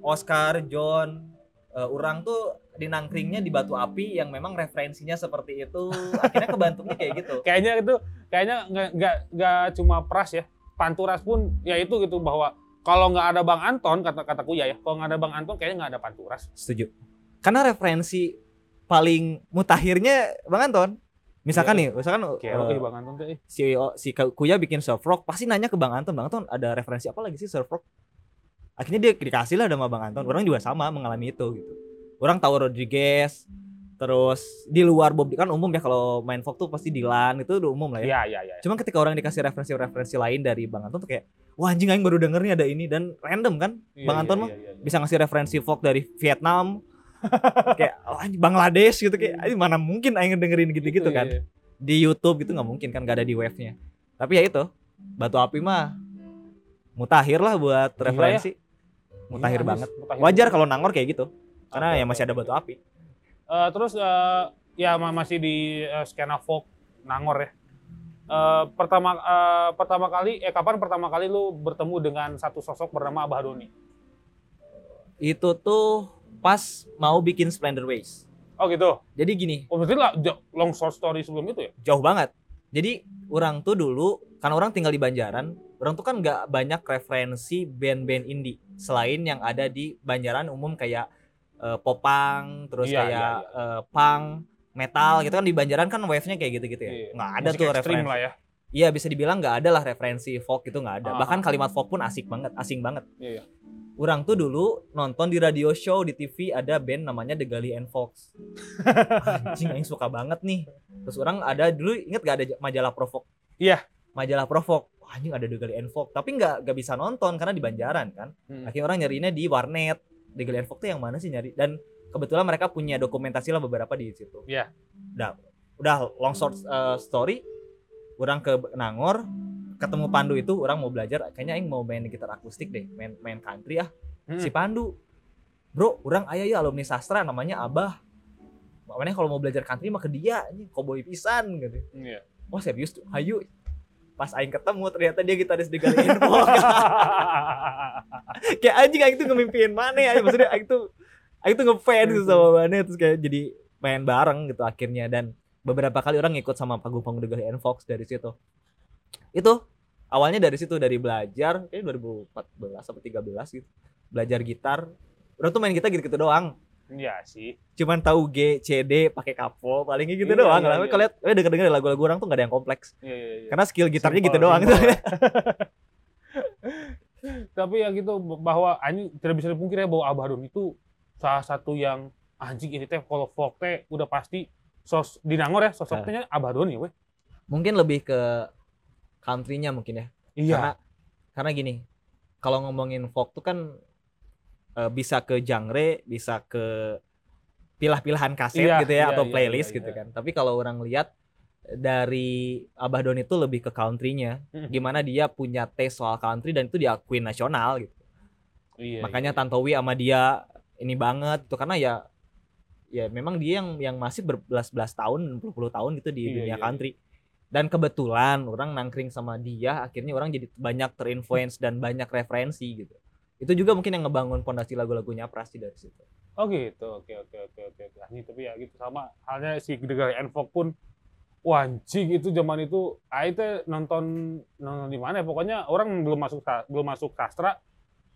Oscar, John, eh, orang tuh di nangkringnya di Batu Api yang memang referensinya seperti itu. Akhirnya kebantungnya kayak gitu. kayaknya itu kayaknya nggak nggak cuma Pras ya Panturas pun ya itu gitu bahwa kalau nggak ada Bang Anton kata kata Kuya ya kalau nggak ada Bang Anton kayaknya nggak ada Panturas Setuju. Karena referensi paling mutakhirnya Bang Anton. Misalkan nih, misalkan oke eh, oke Bang Anton tuh eh. si si Kuya bikin surf rock, pasti nanya ke Bang Anton, Bang Anton ada referensi apa lagi sih surf rock? Akhirnya dia dikasih lah sama Bang Anton. Orang juga sama mengalami itu gitu. Orang tahu Rodriguez, terus di luar Bob kan umum ya kalau main folk tuh pasti Dilan itu udah umum lah ya. ya ya ya Cuma ketika orang dikasih referensi-referensi lain dari Bang Anton tuh kayak, wah anjing aing baru denger nih ada ini dan random kan Iya, Bang iya, Anton mah iya, iya, iya. bisa ngasih referensi folk dari Vietnam kayak oh, Bangladesh gitu kayak "Anjing, mana mungkin aing dengerin gitu-gitu Iya, kan iya. di YouTube gitu nggak mungkin kan gak ada di wave-nya. Tapi ya itu batu api mah mutakhir lah buat Gila referensi. Iya, Mutakhir habis, banget. mutakhir. Wajar kalau Nangor kayak gitu. Karena Oke, ya masih ada batu api. Eh, terus eh, ya ma- masih di eh, skena folk Nangor ya Eh, pertama eh, pertama kali eh kapan pertama kali lu bertemu dengan satu sosok bernama Abah Doni Itu tuh pas mau bikin Splendor Ways. oh gitu Jadi gini, oh berarti lah long short story sebelum itu ya jauh banget. Jadi orang tuh dulu karena orang tinggal di Banjaran, orang tuh kan nggak banyak referensi band-band indie selain yang ada di Banjaran umum kayak eh, popang, terus Iya, kayak iya, eh, punk, metal gitu kan di Banjaran kan wave-nya kayak gitu-gitu ya. Iya. Nggak ada Musik tuh referensi. lah ya Iya bisa dibilang nggak ada lah referensi folk itu nggak ada. Ah, Bahkan ah, kalimat folk pun asik banget, asing banget. Iya, iya. Orang tuh dulu nonton di radio show di TV ada band namanya The Gully and Fox. Anjing yang suka banget nih. Terus orang ada dulu inget gak ada majalah Provok? Iya. Majalah Provok. Wah, anjing ada The Gully and Fox, tapi nggak nggak bisa nonton karena di Banjaran kan. Hmm. Akhirnya orang nyarinya di warnet. The Gully and Fox tuh yang mana sih nyari? Dan kebetulan mereka punya dokumentasi lah beberapa di situ. Iya. Udah, udah long short uh, story. Orang ke Nangor, ketemu Pandu itu orang mau belajar kayaknya aing mau main gitar akustik deh main main country ah. Hmm. si Pandu bro orang ayah ya alumni sastra namanya Abah. Makanya kalau mau belajar country mah ke dia ini cowboy pisan gitu. Iya. wah serius tuh? Hayu. Pas aing ketemu ternyata dia gitaris di Gale Info. Kayak anjing aing tuh ngemimpiin mana ya? Maksudnya aing tuh aing tuh ngefans gitu sama mana terus kayak jadi main bareng gitu akhirnya. Dan beberapa kali orang ngikut sama panggung-panggung The Gale Fox dari situ. Itu awalnya dari situ dari belajar kayak 2014 atau 13 gitu belajar gitar orang tuh main gitar gitu-gitu doang Iya sih. cuman tahu G, C, D pakai kapo palingnya gitu Iya, doang iya, lah. iya. Kalian eh denger denger lagu-lagu orang tuh gak ada yang kompleks. Iya, iya, iya. Karena skill gitarnya Simple, gitu doang. simple ya. Tapi ya gitu bahwa anjing tidak bisa dipungkiri ya bahwa Abah Doni itu salah satu yang anjing ini teh kalau folk teh udah pasti sos di Nangor ya sosoknya Abah Doni weh. Mungkin lebih ke country-nya mungkin ya. Iya. Karena karena gini. kalau ngomongin folk tuh kan eh, bisa ke genre, bisa ke pilah-pilahan kaset Iya, gitu ya iya, atau iya, playlist iya, gitu iya. kan. Tapi kalau orang lihat dari Abah Don itu lebih ke countrynya, Mhm. gimana dia punya taste soal country dan itu diakuin nasional gitu. Iya, Makanya iya. Tantowi sama dia ini banget tuh karena ya ya memang dia yang yang masih berbelas-belas tahun, puluh-puluh tahun gitu di Iya, dunia iya, country. Dan kebetulan orang nangkring sama dia, akhirnya orang jadi banyak terinfluence dan banyak referensi gitu. Itu juga mungkin yang ngebangun pondasi lagu-lagunya Pras sih dari situ. Oh gitu, oke oke oke oke. Nah, ini tapi ya gitu sama halnya si Degar Enfok pun wah itu zaman itu ah itu nonton nonton di mana ya pokoknya orang belum masuk belum masuk sastra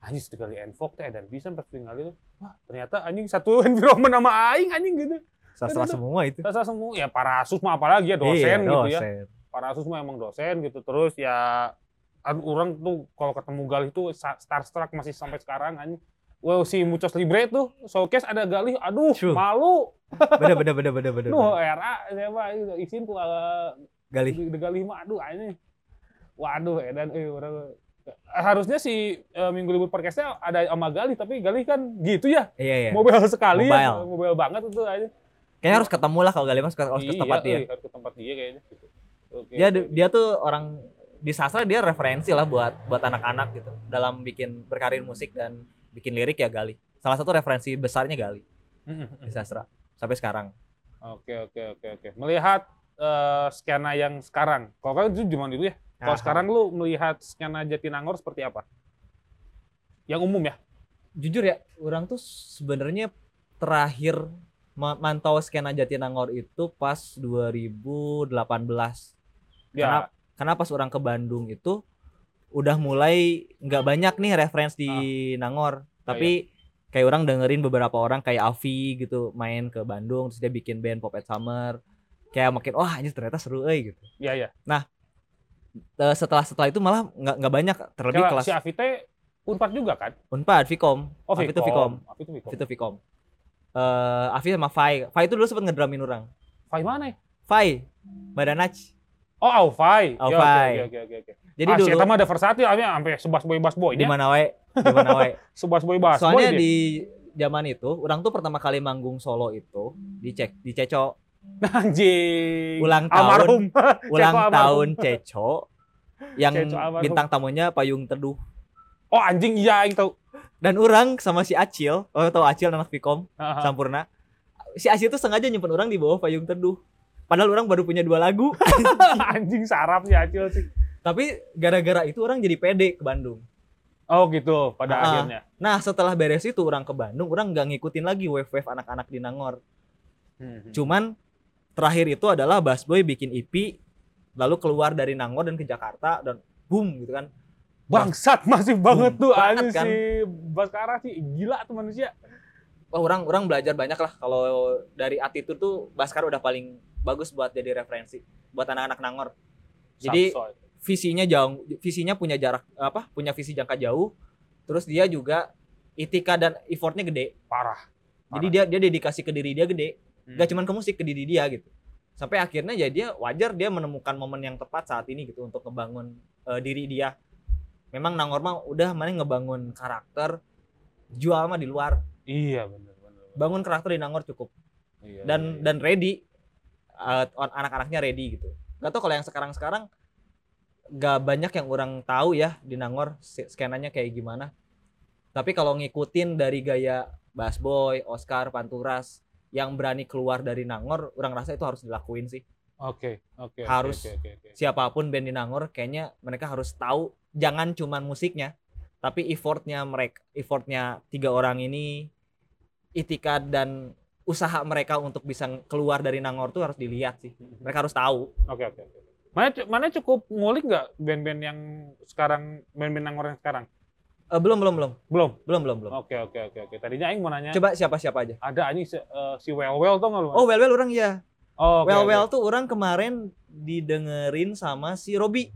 anjing Degar Enfok teh dan bisa pas tinggal itu wah ternyata anjing satu environment sama aing anjing gitu. Sastra aduh. semua itu. Sastra semua ya para asus mah apalagi ya dosen Iya, gitu ya. dosen. Para asus mah emang dosen gitu terus ya an- orang tuh kalau ketemu Galih tuh starstruck masih sampai sekarang anjing. Wow, si Mucos Libre tuh showcase ada Galih, aduh Sure. malu. Bener bener bener bener bener. Nuh, era siapa itu izin ku uh, Galih. di Galih mah aduh ini. Waduh, edan eh orang harusnya si eh, Minggu Libur Podcastnya ada sama Galih, tapi Galih kan gitu ya. Iya iya. Mobile sekali ya. Mobile. Mobile banget itu aja. Kayaknya harus ketemu lah kalau Galih mas harus ke tempat dia. iya, harus ke tempat dia kayaknya gitu. Oke, dia dia tuh orang di sastra dia referensi lah buat buat anak-anak gitu dalam bikin berkarir musik dan bikin lirik ya Gali. Salah satu referensi besarnya Gali di sastra sampai sekarang. Oke oke oke oke. Melihat eh, skena yang sekarang. Kalau kan itu zaman dulu ya. Kalau sekarang lu melihat skena Jatinangor seperti apa? Yang umum ya? Jujur ya, orang tuh sebenarnya terakhir mantau skena Jatinangor itu pas 2018. Ya. Karena karena pas orang ke Bandung itu udah mulai nggak banyak nih referensi di Nangor tapi kayak orang dengerin beberapa orang kayak Avi gitu main ke Bandung terus dia bikin band Pop at Summer kayak makin wah ini ternyata seru eh gitu Iya iya. Eh, setelah setelah itu malah nggak nggak banyak terlebih kelas si Avite Unpad juga kan? Unpad Vkom Oh, Avi itu Vkom Avi itu Vkom. Avi itu Vkom Eh, Avi sama Fai Fai itu dulu sempet ngedramin orang Fai mana ya? Fai Badanach Oh, Aufai. Aufai. Oke oke oke oke. jadi ah, dulu Eta mah ada versatil, sampai sebas boy bas boy di nya. mana wae di mana wae Sebas boy bas Soalnya boy di zaman itu, orang tuh pertama kali manggung solo itu dicek di Ceco anjing. Ulang tahun. Almarhum. ulang almarhum. tahun Ceco yang Ceco almarhum. bintang tamunya Payung Teduh Oh anjing iya aing tahu. Dan orang sama si Acil, oh tau Acil anak Vkom Haha. Sampurna. Si Acil tuh sengaja nyimpen orang di bawah Payung Teduh. Padahal orang baru punya dua lagu. anjing sarap sih Acil sih. Tapi gara-gara itu orang jadi pede ke Bandung. Oh gitu pada Ah, akhirnya. Nah setelah beres itu orang ke Bandung, orang nggak ngikutin lagi wave-wave anak-anak di Nangor. Hmm. Cuman terakhir itu adalah Bass Boy bikin EP lalu keluar dari Nangor dan ke Jakarta dan boom gitu kan. Bangsat masih banget tuh anjing kan. si Baskara sih gila tuh manusia. Wah, orang orang belajar banyak lah kalau dari attitude tuh Baskar udah paling bagus buat jadi referensi buat anak-anak Nangor. Jadi Sapsoy. visinya jauh visinya punya jarak apa? Punya visi jangka jauh. Terus dia juga itika dan effortnya gede. parah. Jadi dia dia dedikasi ke diri dia gede. Hmm. Gak cuman ke musik ke diri dia gitu. Sampai akhirnya ya dia wajar dia menemukan momen yang tepat saat ini gitu untuk ngebangun eh, diri dia. Memang Nangor mah udah mana ngebangun karakter jual mah di luar. Iya benar benar. Bangun karakter di Nangor cukup Iya, dan iya, iya. dan ready uh, anak-anaknya ready gitu. Gak tau kalau yang sekarang-sekarang gak banyak yang orang tahu ya di Nangor skenanya kayak gimana. Tapi kalau ngikutin dari gaya Bass Boy, Oscar, Panturas yang berani keluar dari Nangor, orang rasa itu harus dilakuin sih. Oke, oke. oke, Harus. Oke, oke, oke. Siapa pun band di Nangor, kayaknya mereka harus tahu jangan cuman musiknya, tapi effortnya mereka, effortnya tiga orang ini, itikad dan usaha mereka untuk bisa keluar dari Nangor tuh harus dilihat sih. Mereka harus tahu. Oke, oke, oke. Mana mana cukup ngulik nggak band-band yang sekarang band-band Nangor yang sekarang? Eh, belum belum belum Belum. belum belum belum. Oke, oke, oke, oke. Tadinya aing mau nanya Coba siapa siapa aja. ada anjing si, eh, si Well Well tuh nggak lu? Oh well well orang ya. Oh, well oke. well tuh orang kemarin didengerin sama si Robi.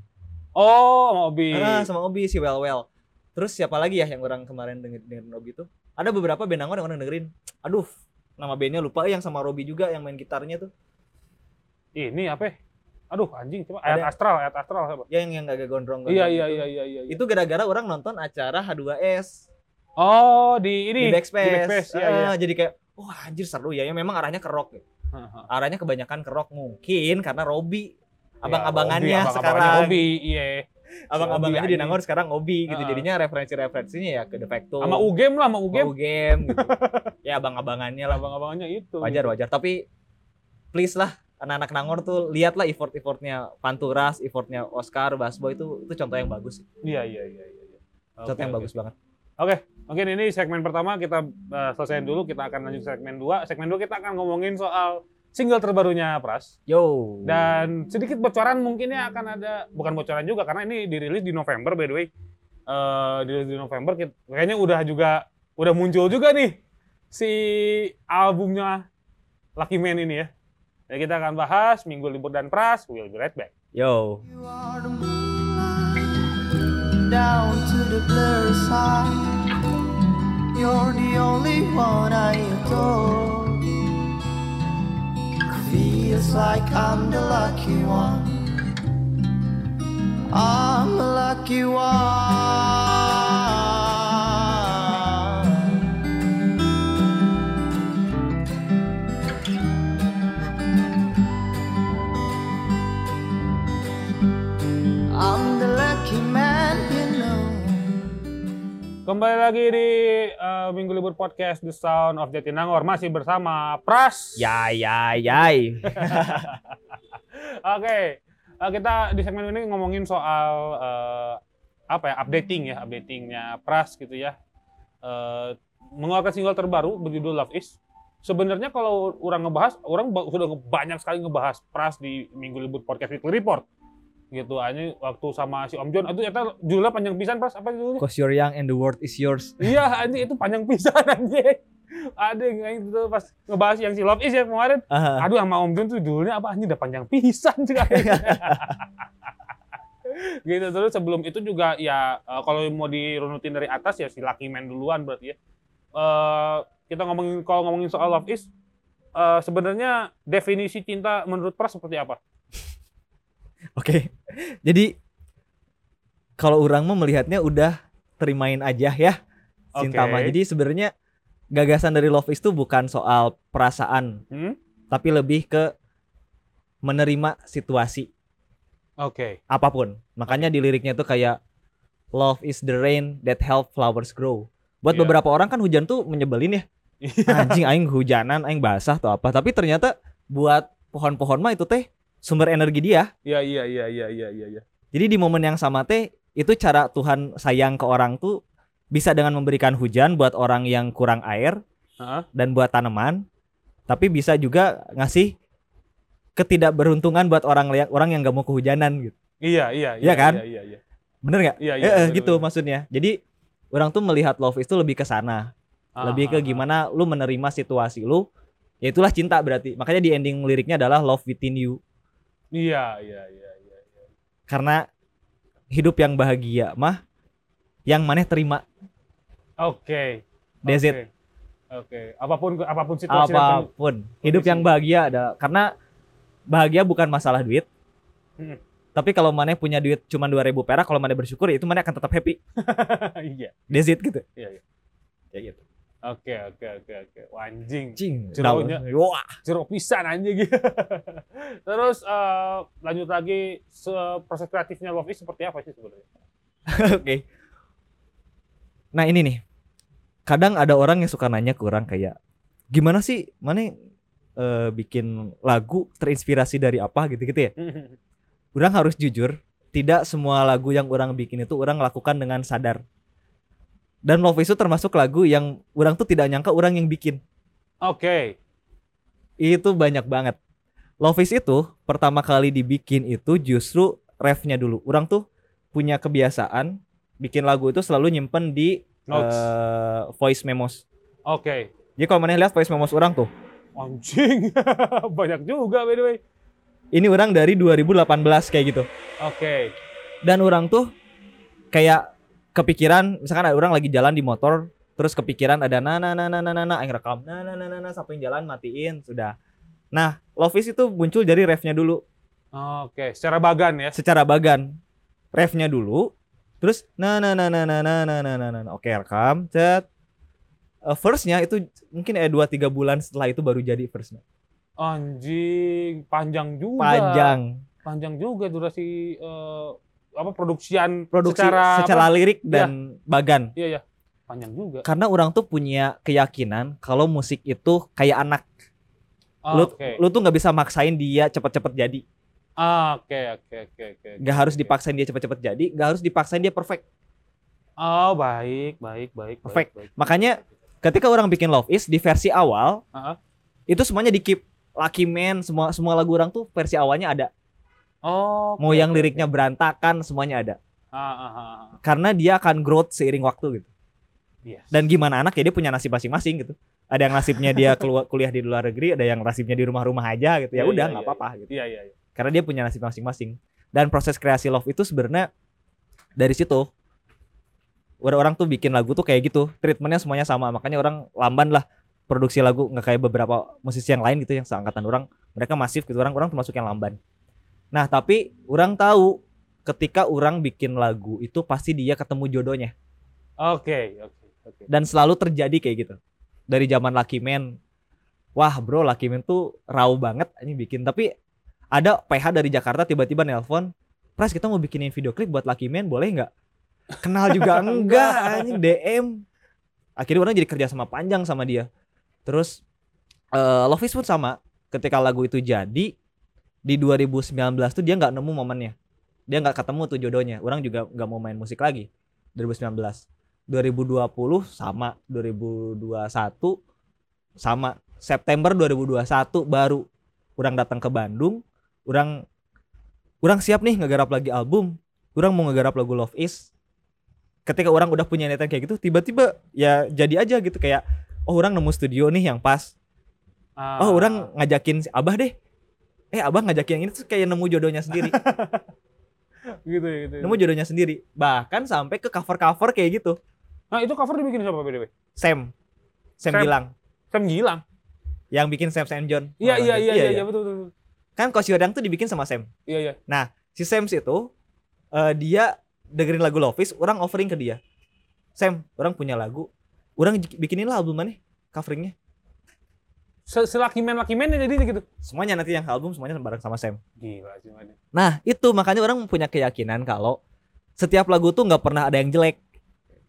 Oh, Mobi. Ah, sama Obi si well well. Terus siapa lagi ya yang orang kemarin denger dengerin Robi tuh? Ada beberapa band yang orang dengerin. Aduh, nama bandnya lupa yang sama Robi juga yang main gitarnya tuh. Ini apa? ya? Aduh anjing coba ayat Ada- astral, ayat astral siapa? Ya, yang yang gak gondrong Iya iya iya iya iya. Itu gara-gara orang nonton acara H2S Oh, di ini di Backspace. Backspace, iya, iya. Ah, Jadi kayak wah anjir seru ya. Ya memang arahnya ke rock. ya. Arahnya kebanyakan ke rock mungkin karena Robby abang-abangannya Ya, Obi, sekarang. abang-abangannya Obi, iya. Abang-abangannya di Nangor sekarang Obi gitu. Heeh. Jadinya referensi-referensinya ya ke Defecto. Sama UGM lah, sama UGM. UGM. game gitu. ya abang-abangannya lah. Abang-abangannya itu. Wajar wajar. Tapi please lah anak-anak Nangor tuh lihatlah effort-effortnya Panturas, effortnya Oscar, Basbo itu itu contoh yang bagus. Iya iya iya iya. iya. Contoh Oke, yang oke. bagus banget. Oke, mungkin ini segmen pertama kita uh, selesaiin dulu. Kita akan lanjut segmen 2. Segmen 2 kita akan ngomongin soal single terbarunya Pras. Yo. Dan sedikit bocoran mungkin ya akan ada, bukan bocoran juga karena ini dirilis di November by the way. Eh dirilis di November kayaknya udah juga udah muncul juga nih si albumnya Lucky Man ini ya. Jadi kita akan bahas Minggu Libur dan Pras. We'll be right back. Yo. You are the moonlight down to the blurry side. You're the only one I adore. Feels like I'm the lucky one. I'm the lucky one. Kembali lagi di eh, Minggu Libur Podcast The Sound of Jatinangor masih bersama Pras. Ya ya yay. Oke, eh, kita di segmen ini ngomongin soal eh, apa ya updating ya, updatingnya Pras gitu ya. Eh, mengeluarkan single terbaru berjudul Love Is. Sebenarnya kalau orang ngebahas, orang sudah banyak sekali ngebahas Pras di Minggu Libur Podcast Weekly Report. Gitu aja waktu sama si Om John itu ternyata judulnya panjang pisan Pras apa judulnya? Cause you're young and the world is yours. Iya, anjing itu panjang pisan anjing. Ada yang itu pas ngebahas yang si Love Is ya kemarin. Ah, Aduh sama Om Jun tuh judulnya apa anjing udah panjang pisan juga. gitu terus sebelum itu juga ya eh, kalau mau dirunutin dari atas ya si Lucky Man duluan berarti ya. Eh, kita ngomongin kalau ngomongin soal love is eh, sebenarnya definisi cinta menurut Pras seperti apa? Oke. Jadi kalau orang mah melihatnya udah terimain aja ya cinta Oke. mah. Jadi sebenarnya gagasan dari love is itu bukan soal perasaan, Hmm? tapi lebih ke menerima situasi Oke. apa pun. Makanya di liriknya tuh kayak love is the rain that help flowers grow. Buat Iya. beberapa orang kan hujan tuh menyebelin ya. Anjing aing hujanan, aing basah atau apa. Tapi ternyata buat pohon-pohon mah itu teh sumber energi dia. Iya iya iya iya iya iya iya. Jadi di momen yang sama teh itu cara Tuhan sayang ke orang tuh bisa dengan memberikan hujan buat orang yang kurang air Heeh. dan buat tanaman, tapi bisa juga ngasih ketidakberuntungan buat orang orang yang gak mau kehujanan gitu. Iya iya Iya kan? Iya iya iya. Bener nggak? Iya iya. eh, bener, gitu bener. maksudnya. Jadi orang tuh melihat love itu lebih ke sana, Ah, lebih ke ah, ah. gimana lu menerima situasi lu. Ya itulah cinta berarti. Makanya di ending liriknya adalah love within you. Iya iya iya iya. iya. Karena hidup yang bahagia mah yang maneh terima. Oke. That's it. Oke. Oke. Apa pun apa pun situasi dan apa pun hidup yang bahagia ada karena bahagia bukan masalah duit Hmm. tapi kalau mana punya duit cuma 2000 perak kalau mana bersyukur ya itu mana akan tetap happy Iya. that's it gitu Iya, iya. ya gitu Oke oke oke oke. Anjing. cing Jeronya. wah jeruk pisan anjing gitu. Terus eh, lanjut lagi se- proses kreatifnya Love Is seperti apa sih sebenarnya? oke nah ini nih kadang ada orang yang suka nanya ke orang kayak gimana sih mana eh, bikin lagu terinspirasi dari apa gitu gitu ya orang harus jujur tidak semua lagu yang orang bikin itu orang lakukan dengan sadar dan Love Is itu termasuk lagu yang orang tuh tidak nyangka orang yang bikin Oke. itu banyak banget Love Is itu pertama kali dibikin itu justru refnya dulu orang tuh punya kebiasaan bikin lagu itu selalu nyimpen di Notes. eh, voice memos Oke. jadi kalau mana lihat voice memos orang tuh Anjing. Banyak juga by the way. ini orang dari 2018 kayak gitu Oke. dan orang tuh kayak kepikiran misalkan ada orang lagi jalan di motor terus kepikiran ada na na na na na na na aing rekam na na na na na sampai jalan matiin sudah nah Love Is itu muncul dari refnya dulu Oke, secara bagan ya. secara bagan refnya dulu terus nah nah nah nah nah nah nah nah nah, nah. oke rekam cet Eh, verse-nya itu mungkin ya dua tiga bulan setelah itu baru jadi verse-nya Anjing, panjang juga. panjang Panjang juga durasi eh, apa produksian produksi secara, secara, apa? lirik dan bagan Iya, iya. Panjang juga. karena orang tuh punya keyakinan kalau musik itu kayak anak lu Oke. lu tuh nggak bisa maksain dia cepet-cepet jadi Ah, Oke, oke, oke, oke. nggak harus oke. dipaksain dia cepet-cepet jadi nggak harus dipaksain dia perfect Oh, baik, baik, baik, baik, Perfect. baik. makanya ketika orang bikin Love Is di versi awal Ah, ah. itu semuanya di keep Lucky Man semua semua lagu orang tuh versi awalnya ada Oh. mau oke, yang liriknya berantakan semuanya ada. Ah, ah, ah, ah. karena dia akan growth seiring waktu gitu. Yes. dan gimana anak ya dia punya nasib masing-masing gitu. Ada yang nasibnya dia keluar kuliah di luar negeri ada yang nasibnya di rumah-rumah aja gitu. Ya Iya, udah iya, nggak iya, apa-apa gitu. Iya, iya, iya. karena dia punya nasib masing-masing. Dan proses kreasi love itu sebenarnya dari situ. Orang-orang tuh bikin lagu tuh kayak gitu. Treatmentnya semuanya sama. Makanya orang lamban lah produksi lagu. Nggak kayak beberapa musisi yang lain gitu yang seangkatan orang. Mereka masif gitu. Orang orang termasuk yang lamban nah tapi orang tahu ketika orang bikin lagu itu pasti dia ketemu jodohnya. Oke, oke, oke. dan selalu terjadi kayak gitu. Dari zaman Lucky Man. Wah bro Lucky Man tuh raw banget ini bikin. Tapi ada PH dari Jakarta tiba-tiba nelpon Pras kita mau bikinin video klip buat Lucky Man boleh nggak? Kenal juga enggak anjing DM akhirnya orang jadi kerja sama panjang sama dia. Terus eh Love Is pun sama. Ketika lagu itu jadi di 2019 tuh dia nggak nemu momennya. Dia nggak ketemu tuh jodohnya. Orang juga nggak mau main musik lagi. 2019 2020 sama. 2021 sama. September 2021 baru. Orang datang ke Bandung. Orang orang siap nih ngegarap lagi album. Orang mau ngegarap lagu Love Is. Ketika orang udah punya niatan kayak gitu tiba-tiba ya jadi aja gitu. Kayak oh orang nemu studio nih yang pas. Ah. oh orang ngajakin si Abah deh eh Abah ngajakin yang ini tuh kayak nemu jodohnya sendiri gitu, gitu. nemu jodohnya sendiri bahkan sampai ke cover-cover kayak gitu Nah, itu cover dibikin siapa BDW? Sam Sam, Sam. bilang Sam Gilang. yang bikin Sam Sam John Iya, iya, iya, iya, iya. iya, betul, betul. kan Kosiodang tuh dibikin sama Sam Iya, iya. si Sam itu eh, dia dengerin lagu Lovis orang offering ke dia Sam orang punya lagu orang bikinin lah album mana coveringnya Se Selaki men laki men jadi gitu. semuanya nanti yang album semuanya bareng sama Sam Gila sih man. nah itu makanya orang punya keyakinan kalau setiap lagu tuh nggak pernah ada yang jelek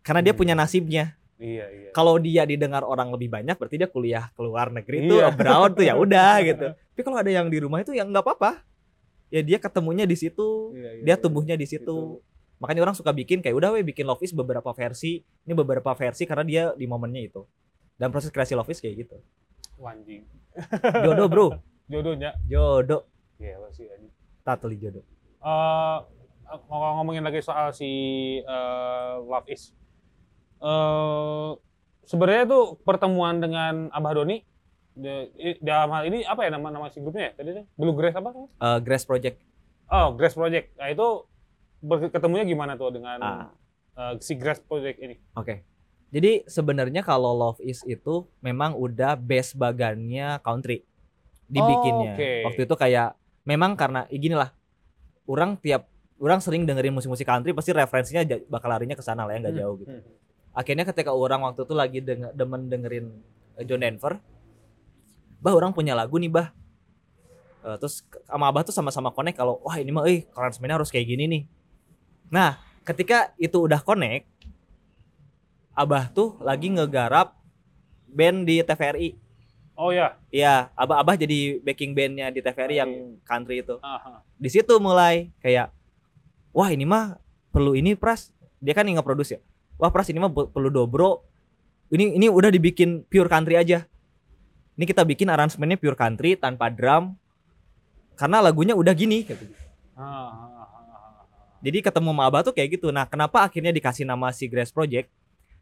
karena dia Hmm. punya nasibnya Iya, iya. kalau dia didengar orang lebih banyak berarti dia kuliah ke luar negeri itu Iya. abroad tuh ya udah gitu tapi kalau ada yang di rumah itu ya nggak apa-apa ya dia ketemunya di situ Iya, iya, dia iya. tumbuhnya di situ makanya orang suka bikin kayak udah weh bikin Love Is beberapa versi ini beberapa versi karena dia di momennya itu dan proses kreasi Love Is kayak gitu Wanjing. jodoh bro Jodohnya. jodoh Gila sih anjing. tateli jodoh eh ngomong- ngomongin lagi soal si eh, Love Is. eh sebenarnya tuh pertemuan dengan Abah Doni dalam hal ini apa ya nama nama si grupnya ya tadi tuh Bluegrass apa? Eh, Grass Project Oh, Grass Project. Nah, itu ketemunya gimana tuh dengan Ah. eh, si Grass Project ini? Oke. Jadi sebenarnya kalau Love Is itu memang udah base bagannya country dibikinnya. Oh, oke. Waktu itu kayak memang karena ya gini lah. Orang tiap orang sering dengerin musik-musik country pasti referensinya bakal larinya ke sana lah ya nggak Hmm, jauh gitu. hmm. Akhirnya ketika orang waktu itu lagi denger, demen dengerin eh, John Denver, bah orang punya lagu nih bah. Eh, terus sama abah tuh sama-sama connect kalau wah ini mah eh harus kayak gini nih. Nah ketika itu udah connect, abah tuh lagi ngegarap band di TVRI. Oh ya. Iya, abah-abah jadi backing bandnya di TVRI yang country itu. Aha. Di situ mulai kayak, wah ini mah perlu ini pras. Dia kan yang nge-produce ya. Wah pras ini mah perlu dobro. Ini ini udah dibikin pure country aja. Ini kita bikin aransemennya pure country tanpa drum. Karena lagunya udah gini. dia. Ah, ah, ah. Jadi ketemu sama abah tuh kayak gitu. Nah kenapa akhirnya dikasih nama si Grass Project?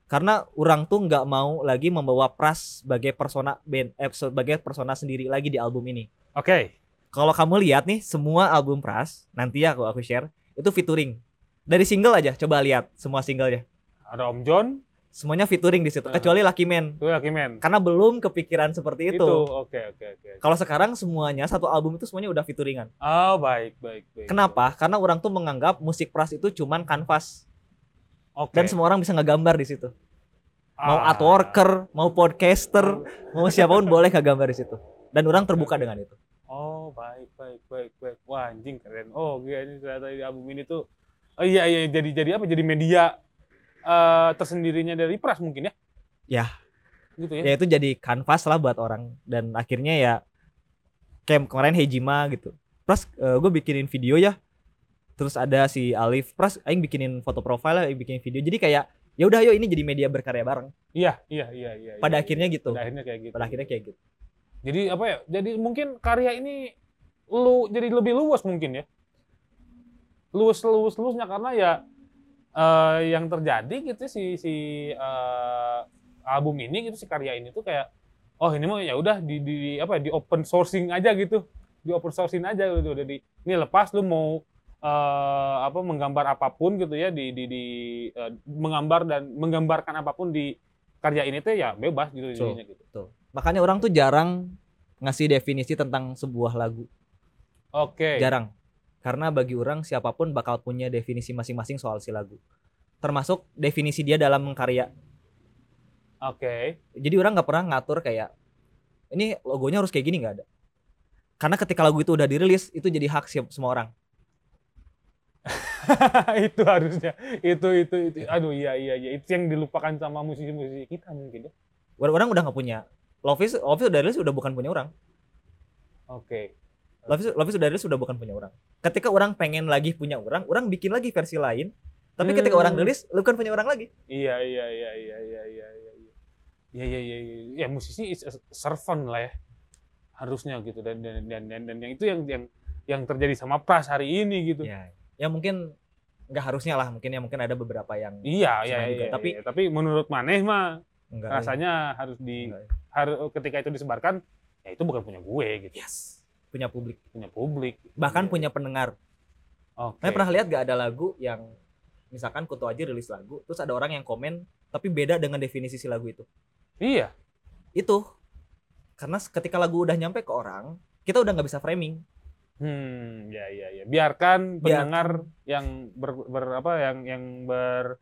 Karena orang tuh nggak mau lagi membawa pras sebagai persona band, eh, sebagai persona sendiri lagi di album ini. Oke. kalau kamu lihat nih semua album Pras nanti ya aku aku share itu featuring dari single aja coba lihat semua singlenya Ada Om John, semuanya featuring di situ Ah. kecuali Lucky Man Itu Lucky Man. karena belum kepikiran seperti itu. Oke, oke, oke. Kalau sekarang semuanya satu album itu semuanya udah featuringan. Oh, baik, baik, baik. Kenapa? Karena orang tuh menganggap musik pras itu cuman kanvas Oke. dan semua orang bisa ngegambar di situ. Mau Ah. artworker, mau podcaster, mau siapa pun boleh ngegambar di situ. Dan orang terbuka dengan itu. Oh, baik, baik, baik, baik. Wah, anjing keren. Oh, gila ini ternyata di album ini tuh Oh iya iya jadi jadi apa? Jadi media eh tersendirinya dari Pras mungkin ya? Ya. Gitu ya. Ya itu jadi kanvas lah buat orang dan akhirnya ya kayak kemarin Hejima gitu. Pras gue bikinin video ya. Terus ada si Alif, Pras aing bikinin foto profile, aing bikinin video. Jadi kayak ya udah yuk ini jadi media berkarya bareng. Iya, iya, iya, iya. Pada iya, akhirnya iya. gitu. Pada akhirnya kayak gitu. Pada akhirnya kayak gitu. Jadi apa ya? Jadi mungkin karya ini lu jadi lebih luas mungkin ya. Luas luas luasnya karena ya eh, yang terjadi gitu si si eh, album ini gitu si karya ini tuh kayak oh ini mah ya udah di, di di- apa ya, di open sourcing aja gitu. Di open sourcing aja gitu. Jadi ini lepas lu mau eh, apa menggambar apa pun gitu ya di di, di eh, menggambar dan menggambarkan apa pun di karya ini tuh ya bebas gitu jadinya gitu. Tuh. Makanya orang tuh jarang ngasih definisi tentang sebuah lagu. Oke. Jarang. Karena bagi orang siapa pun bakal punya definisi masing-masing soal si lagu. Termasuk definisi dia dalam mengkarya. Oke. Jadi orang nggak pernah ngatur kayak ini logonya harus kayak gini nggak ada. Karena ketika lagu itu udah dirilis itu jadi hak siap semua orang. itu harusnya itu itu itu aduh iya iya iya itu yang dilupakan sama musisi-musisi kita mungkin ya Orang, orang udah nggak punya. Love is, Love is udah bukan punya orang. oke Love is, Love is udah bukan punya orang. Ketika orang pengen lagi punya orang, orang bikin lagi versi lain. Tapi ketika Hmm. orang rilis, lu bukan punya orang lagi. iya iya iya iya iya iya iya iya iya iya iya iya ya musisi is a servant lah ya harusnya gitu dan dan dan dan, dan yang itu yang yang yang terjadi sama Pras hari ini gitu Ya, ya mungkin nggak harusnya lah. Mungkin ya mungkin ada beberapa yang iya iya iya, juga, iya, tapi- iya. tapi menurut Maneh mah enggak. rasanya harus di Enggak. harus ketika itu disebarkan ya itu bukan punya gue gitu Yes. Punya publik. punya publik Bahkan Iya. punya pendengar. oke Saya pernah lihat gak ada lagu yang misalkan Kutu aja rilis lagu, terus ada orang yang komen tapi beda dengan definisi si lagu itu. iya Itu karena ketika lagu udah nyampe ke orang, kita udah nggak bisa framing. Hmm, ya ya ya. Biarkan pendengar yang ber, ber- apa yang yang ber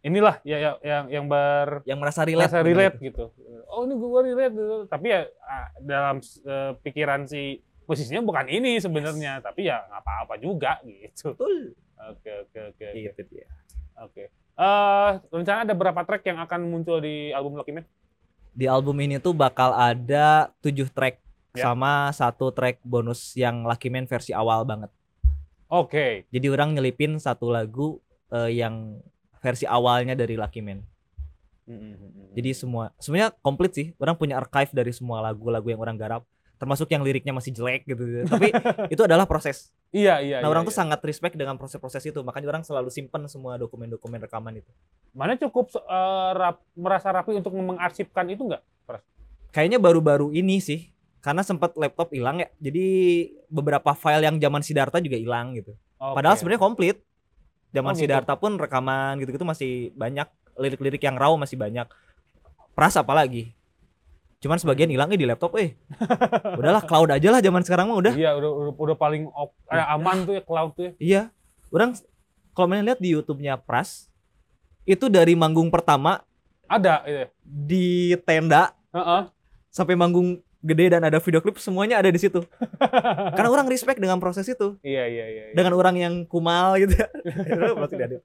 inilah ya, ya yang yang ber Yang merasa relate. merasa relate itu. gitu. Oh, ini gue relate gitu. Tapi ya ah, dalam eh, pikiran si posisinya bukan ini sebenarnya, tapi ya nggak apa-apa juga gitu. Betul. Oke, oke, oke. oke. Gitu dia. Oke. Eh, rencana ada berapa track yang akan muncul di album Lucky Man? Di album ini tuh bakal ada tujuh track Ya. sama satu track bonus yang Lucky Man versi awal banget. Oke. Jadi orang nyelipin satu lagu eh, yang versi awalnya dari Lucky Man. Hmm, Jadi semua sebenarnya komplit sih. Orang punya archive dari semua lagu-lagu yang orang garap, termasuk yang liriknya masih jelek gitu. Tapi itu adalah proses. iya iya. Nah, iya, orang tuh iya. sangat respect dengan proses-proses itu. Makanya orang selalu simpen semua dokumen-dokumen rekaman itu. Mana cukup eh, rap- merasa rapi untuk mengarsipkan itu nggak? Kayaknya baru-baru ini sih. Karena sempat laptop hilang ya. Jadi beberapa file yang zaman Siddhartha juga hilang gitu. Padahal Oke. sebenarnya komplit. Zaman Oh, gitu. Pun rekaman gitu-gitu masih banyak. Lirik-lirik yang raw masih banyak. Pras apalagi. Cuman sebagian hilangnya di laptop eh. Udahlah cloud aja lah zaman sekarang mah udah. Iya, udah, udah, udah paling op, eh, aman tuh ya cloud tuh ya. Iya. Orang kalau main lihat di YouTube-nya Pras itu dari manggung pertama Ada itu. ya. di tenda Heeh. sampai manggung gede dan ada video klip semuanya ada di situ. Karena orang respect dengan proses itu. Iya, iya, iya. iya. Dengan orang yang kumal gitu. Itu pasti ada.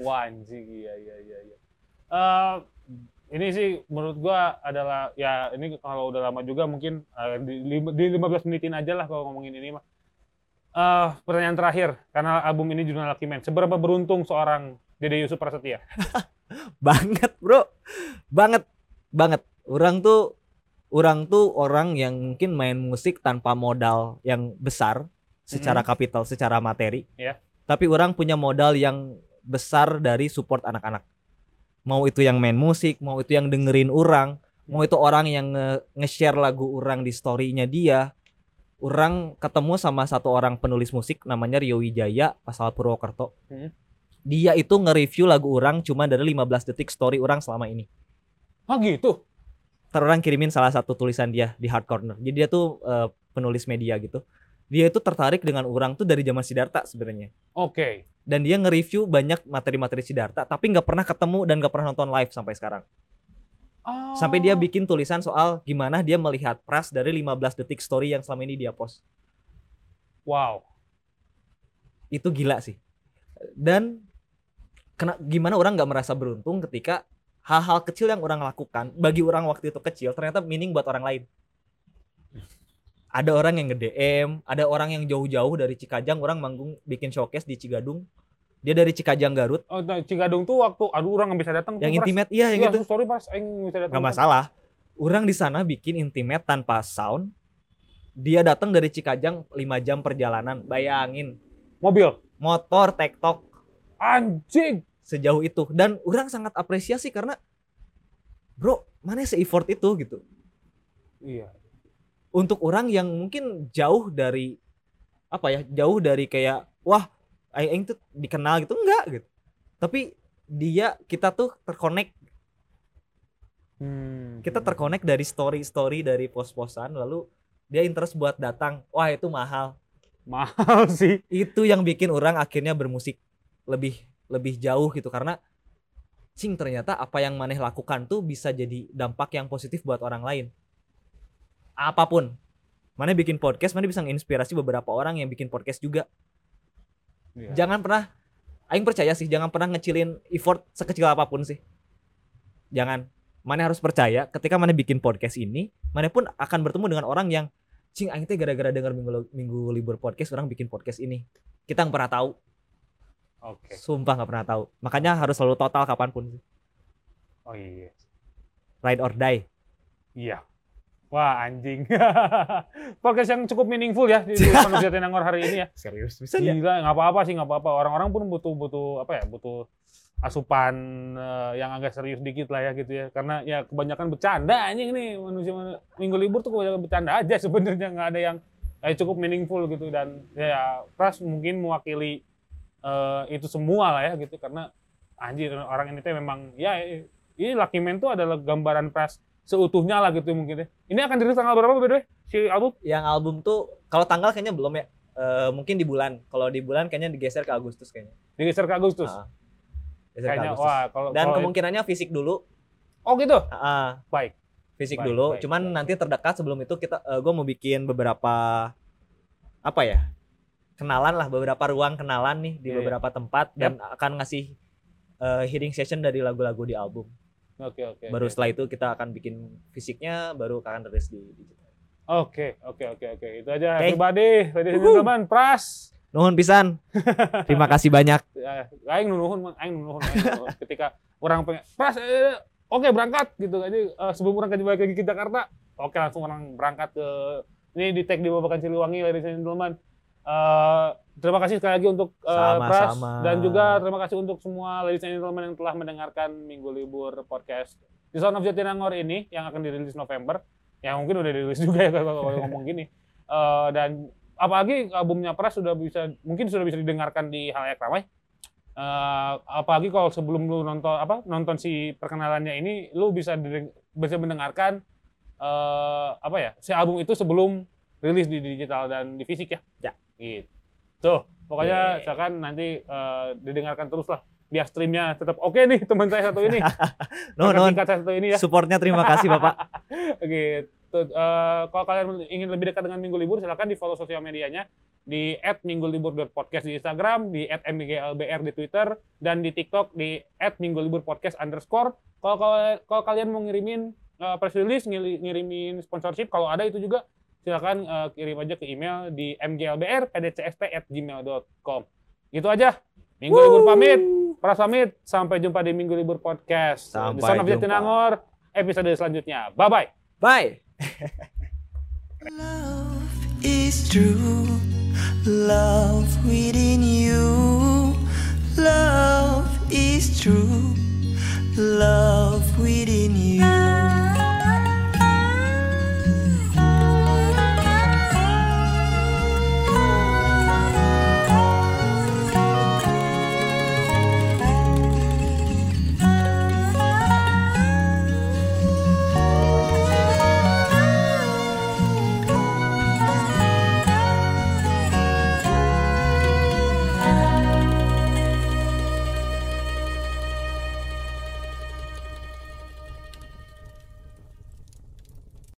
Wah, anjing, iya, iya, iya. iya. Eh, ini sih menurut gua adalah ya ini kalau udah lama juga mungkin eh, di, di 15 menitin aja lah kalau ngomongin ini mah. Eh, pertanyaan terakhir karena album ini judulnya Lucky Man. Seberapa beruntung seorang Dede Yusuf Prasetya? banget, Bro. Banget. Banget. Orang tuh orang tuh orang yang mungkin main musik tanpa modal yang besar secara kapital, secara materi. Iya. Tapi orang punya modal yang besar dari support anak-anak. Mau itu yang main musik, mau itu yang dengerin orang, mau itu orang yang nge- nge-share lagu orang di story-nya dia. Orang ketemu sama satu orang penulis musik namanya Rio Wijaya, asal Purwokerto. Hmm. Dia itu nge-review lagu orang cuma dari 15 detik story orang selama ini. Ah gitu. Ntar orang kirimin salah satu tulisan dia di Hard Corner. Jadi dia tuh eh, penulis media gitu. Dia itu tertarik dengan orang tuh dari zaman Siddhartha sebenarnya. Oke. Dan dia nge-review banyak materi-materi Siddhartha tapi nggak pernah ketemu dan nggak pernah nonton live sampai sekarang. Ah. Sampai dia bikin tulisan soal gimana dia melihat Pras dari 15 detik story yang selama ini dia post. Wow. Itu gila sih. Dan kena, gimana orang nggak merasa beruntung ketika hal-hal kecil yang orang lakukan bagi orang waktu itu kecil ternyata meaning buat orang lain. Ada orang yang nge-DM, ada orang yang jauh-jauh dari Cikajang, orang manggung bikin showcase di Cigadung. Dia dari Cikajang Garut, Oh, nah, Cigadung tuh waktu aduh orang nggak bisa datang. yang intimate, iya yang Iya, gitu. sorry pas aing nggak bisa datang. nggak masalah. Orang di sana bikin intimate tanpa sound. Dia datang dari Cikajang 5 jam perjalanan. Bayangin, Mobil. motor tektok Anjing. Sejauh itu dan orang sangat apresiasi karena bro, mana se-effort itu gitu. Iya. Untuk orang yang mungkin jauh dari apa ya, jauh dari kayak wah, aing tuh dikenal gitu enggak gitu. Tapi dia kita tuh terkonek Hmm. kita terkonek dari story-story dari pos-posan lalu dia interest buat datang wah itu mahal mahal sih. itu yang bikin orang akhirnya bermusik lebih lebih jauh gitu. Karena cing ternyata apa yang maneh lakukan tuh bisa jadi dampak yang positif buat orang lain. Apa pun. Maneh bikin podcast maneh bisa menginspirasi beberapa orang yang bikin podcast juga. Iya. jangan pernah aing percaya sih jangan pernah ngecilin effort sekecil apa pun sih. Jangan. Mana harus percaya ketika mana bikin podcast ini mana pun akan bertemu dengan orang yang cing aing teh gara-gara dengar minggu minggu libur podcast orang bikin podcast ini. Kita nggak pernah tahu Oke. sumpah nggak pernah tahu makanya harus selalu total kapan pun. Oh iya. ride or die Iya. Wah anjing. Podcast yang cukup meaningful ya di, manusia Tenangor hari ini ya. serius bisa Gila, nggak apa-apa sih, nggak apa-apa. Orang-orang pun butuh butuh apa ya? Butuh asupan eh, yang agak serius dikit lah ya gitu ya. Karena ya kebanyakan bercanda anjing nih manusia manu- minggu libur tuh kebanyakan bercanda aja sebenarnya nggak ada yang eh, cukup meaningful gitu dan ya Pras mungkin mewakili eh, itu semua lah ya gitu karena anjir orang ini teh memang ya ini Lucky Man tuh adalah gambaran Pras seutuhnya lah gitu mungkin ya. Ini akan dirilis tanggal berapa by the way? Si album? yang album tuh kalau tanggal kayaknya belum ya Eh, mungkin di bulan kalau di bulan kayaknya digeser ke Agustus kayaknya Digeser ke Agustus. Ke Kayaknya Agustus. wah kalau dan kalau- kemungkinannya fisik dulu Oh gitu. Ah, Baik. fisik Baik, dulu. baik, Cuman baik. nanti terdekat sebelum itu kita gue mau bikin beberapa apa ya? Kenalan lah beberapa ruang kenalan nih di Iya, iya. beberapa tempat dan akan ngasih eh, hearing session dari lagu-lagu di album. Oke oke. baru oke. setelah itu kita akan bikin fisiknya baru akan rilis di digital. Oke oke oke oke. Itu aja Oke. everybody. Ladies and gentlemen, Pras. Nuhun pisan. Terima kasih banyak. Ya, aing nuhun, aing nuhun. Ketika orang pengen Pras eh, oke berangkat gitu. Jadi eh, sebelum berangkat balik lagi ke Jakarta, oke langsung orang berangkat ke ini di tag di Babakan Siliwangi ladies and gentlemen. Eh, terima kasih sekali lagi untuk Sama-sama. Pras dan juga terima kasih untuk semua ladies and gentlemen yang telah mendengarkan Minggu Libur podcast di Sound of Jatinangor ini yang akan dirilis November. Yang mungkin udah dirilis juga ya kalau ngomong gini. Eh, dan apalagi albumnya Pras sudah bisa mungkin sudah bisa didengarkan di halayak ramai. Eh, apalagi kalau sebelum lu nonton apa nonton si perkenalannya ini lu bisa bisa mendengarkan eh apa ya si album itu sebelum rilis di digital dan di fisik ya. Ya. Gitu. Pokoknya Yeay. silakan nanti eh, didengarkan terus lah biar streamnya tetap oke nih teman saya satu ini. Kakak nuhun. tingkat saya satu ini ya. Supportnya terima kasih Bapak. gitu. Eh, kalau kalian ingin lebih dekat dengan Minggu Libur, silakan di follow sosial medianya di @minggulibur.podcast di Instagram, di @mglbr di Twitter, dan di TikTok di @minggulibur_podcast underscore. Kalau kalau kalau kalian mau ngirimin eh, press release, ngirimin sponsorship, kalau ada itu juga silakan uh, kirim aja ke email di mglbrpdcsp@gmail.com. Gitu aja. Minggu Woo. libur pamit. Para pamit. Sampai jumpa di Minggu libur podcast. Sampai di jumpa. Tinangor, episode selanjutnya. Bye bye. Bye. Love is true. Love within you. Love is true. Love within you.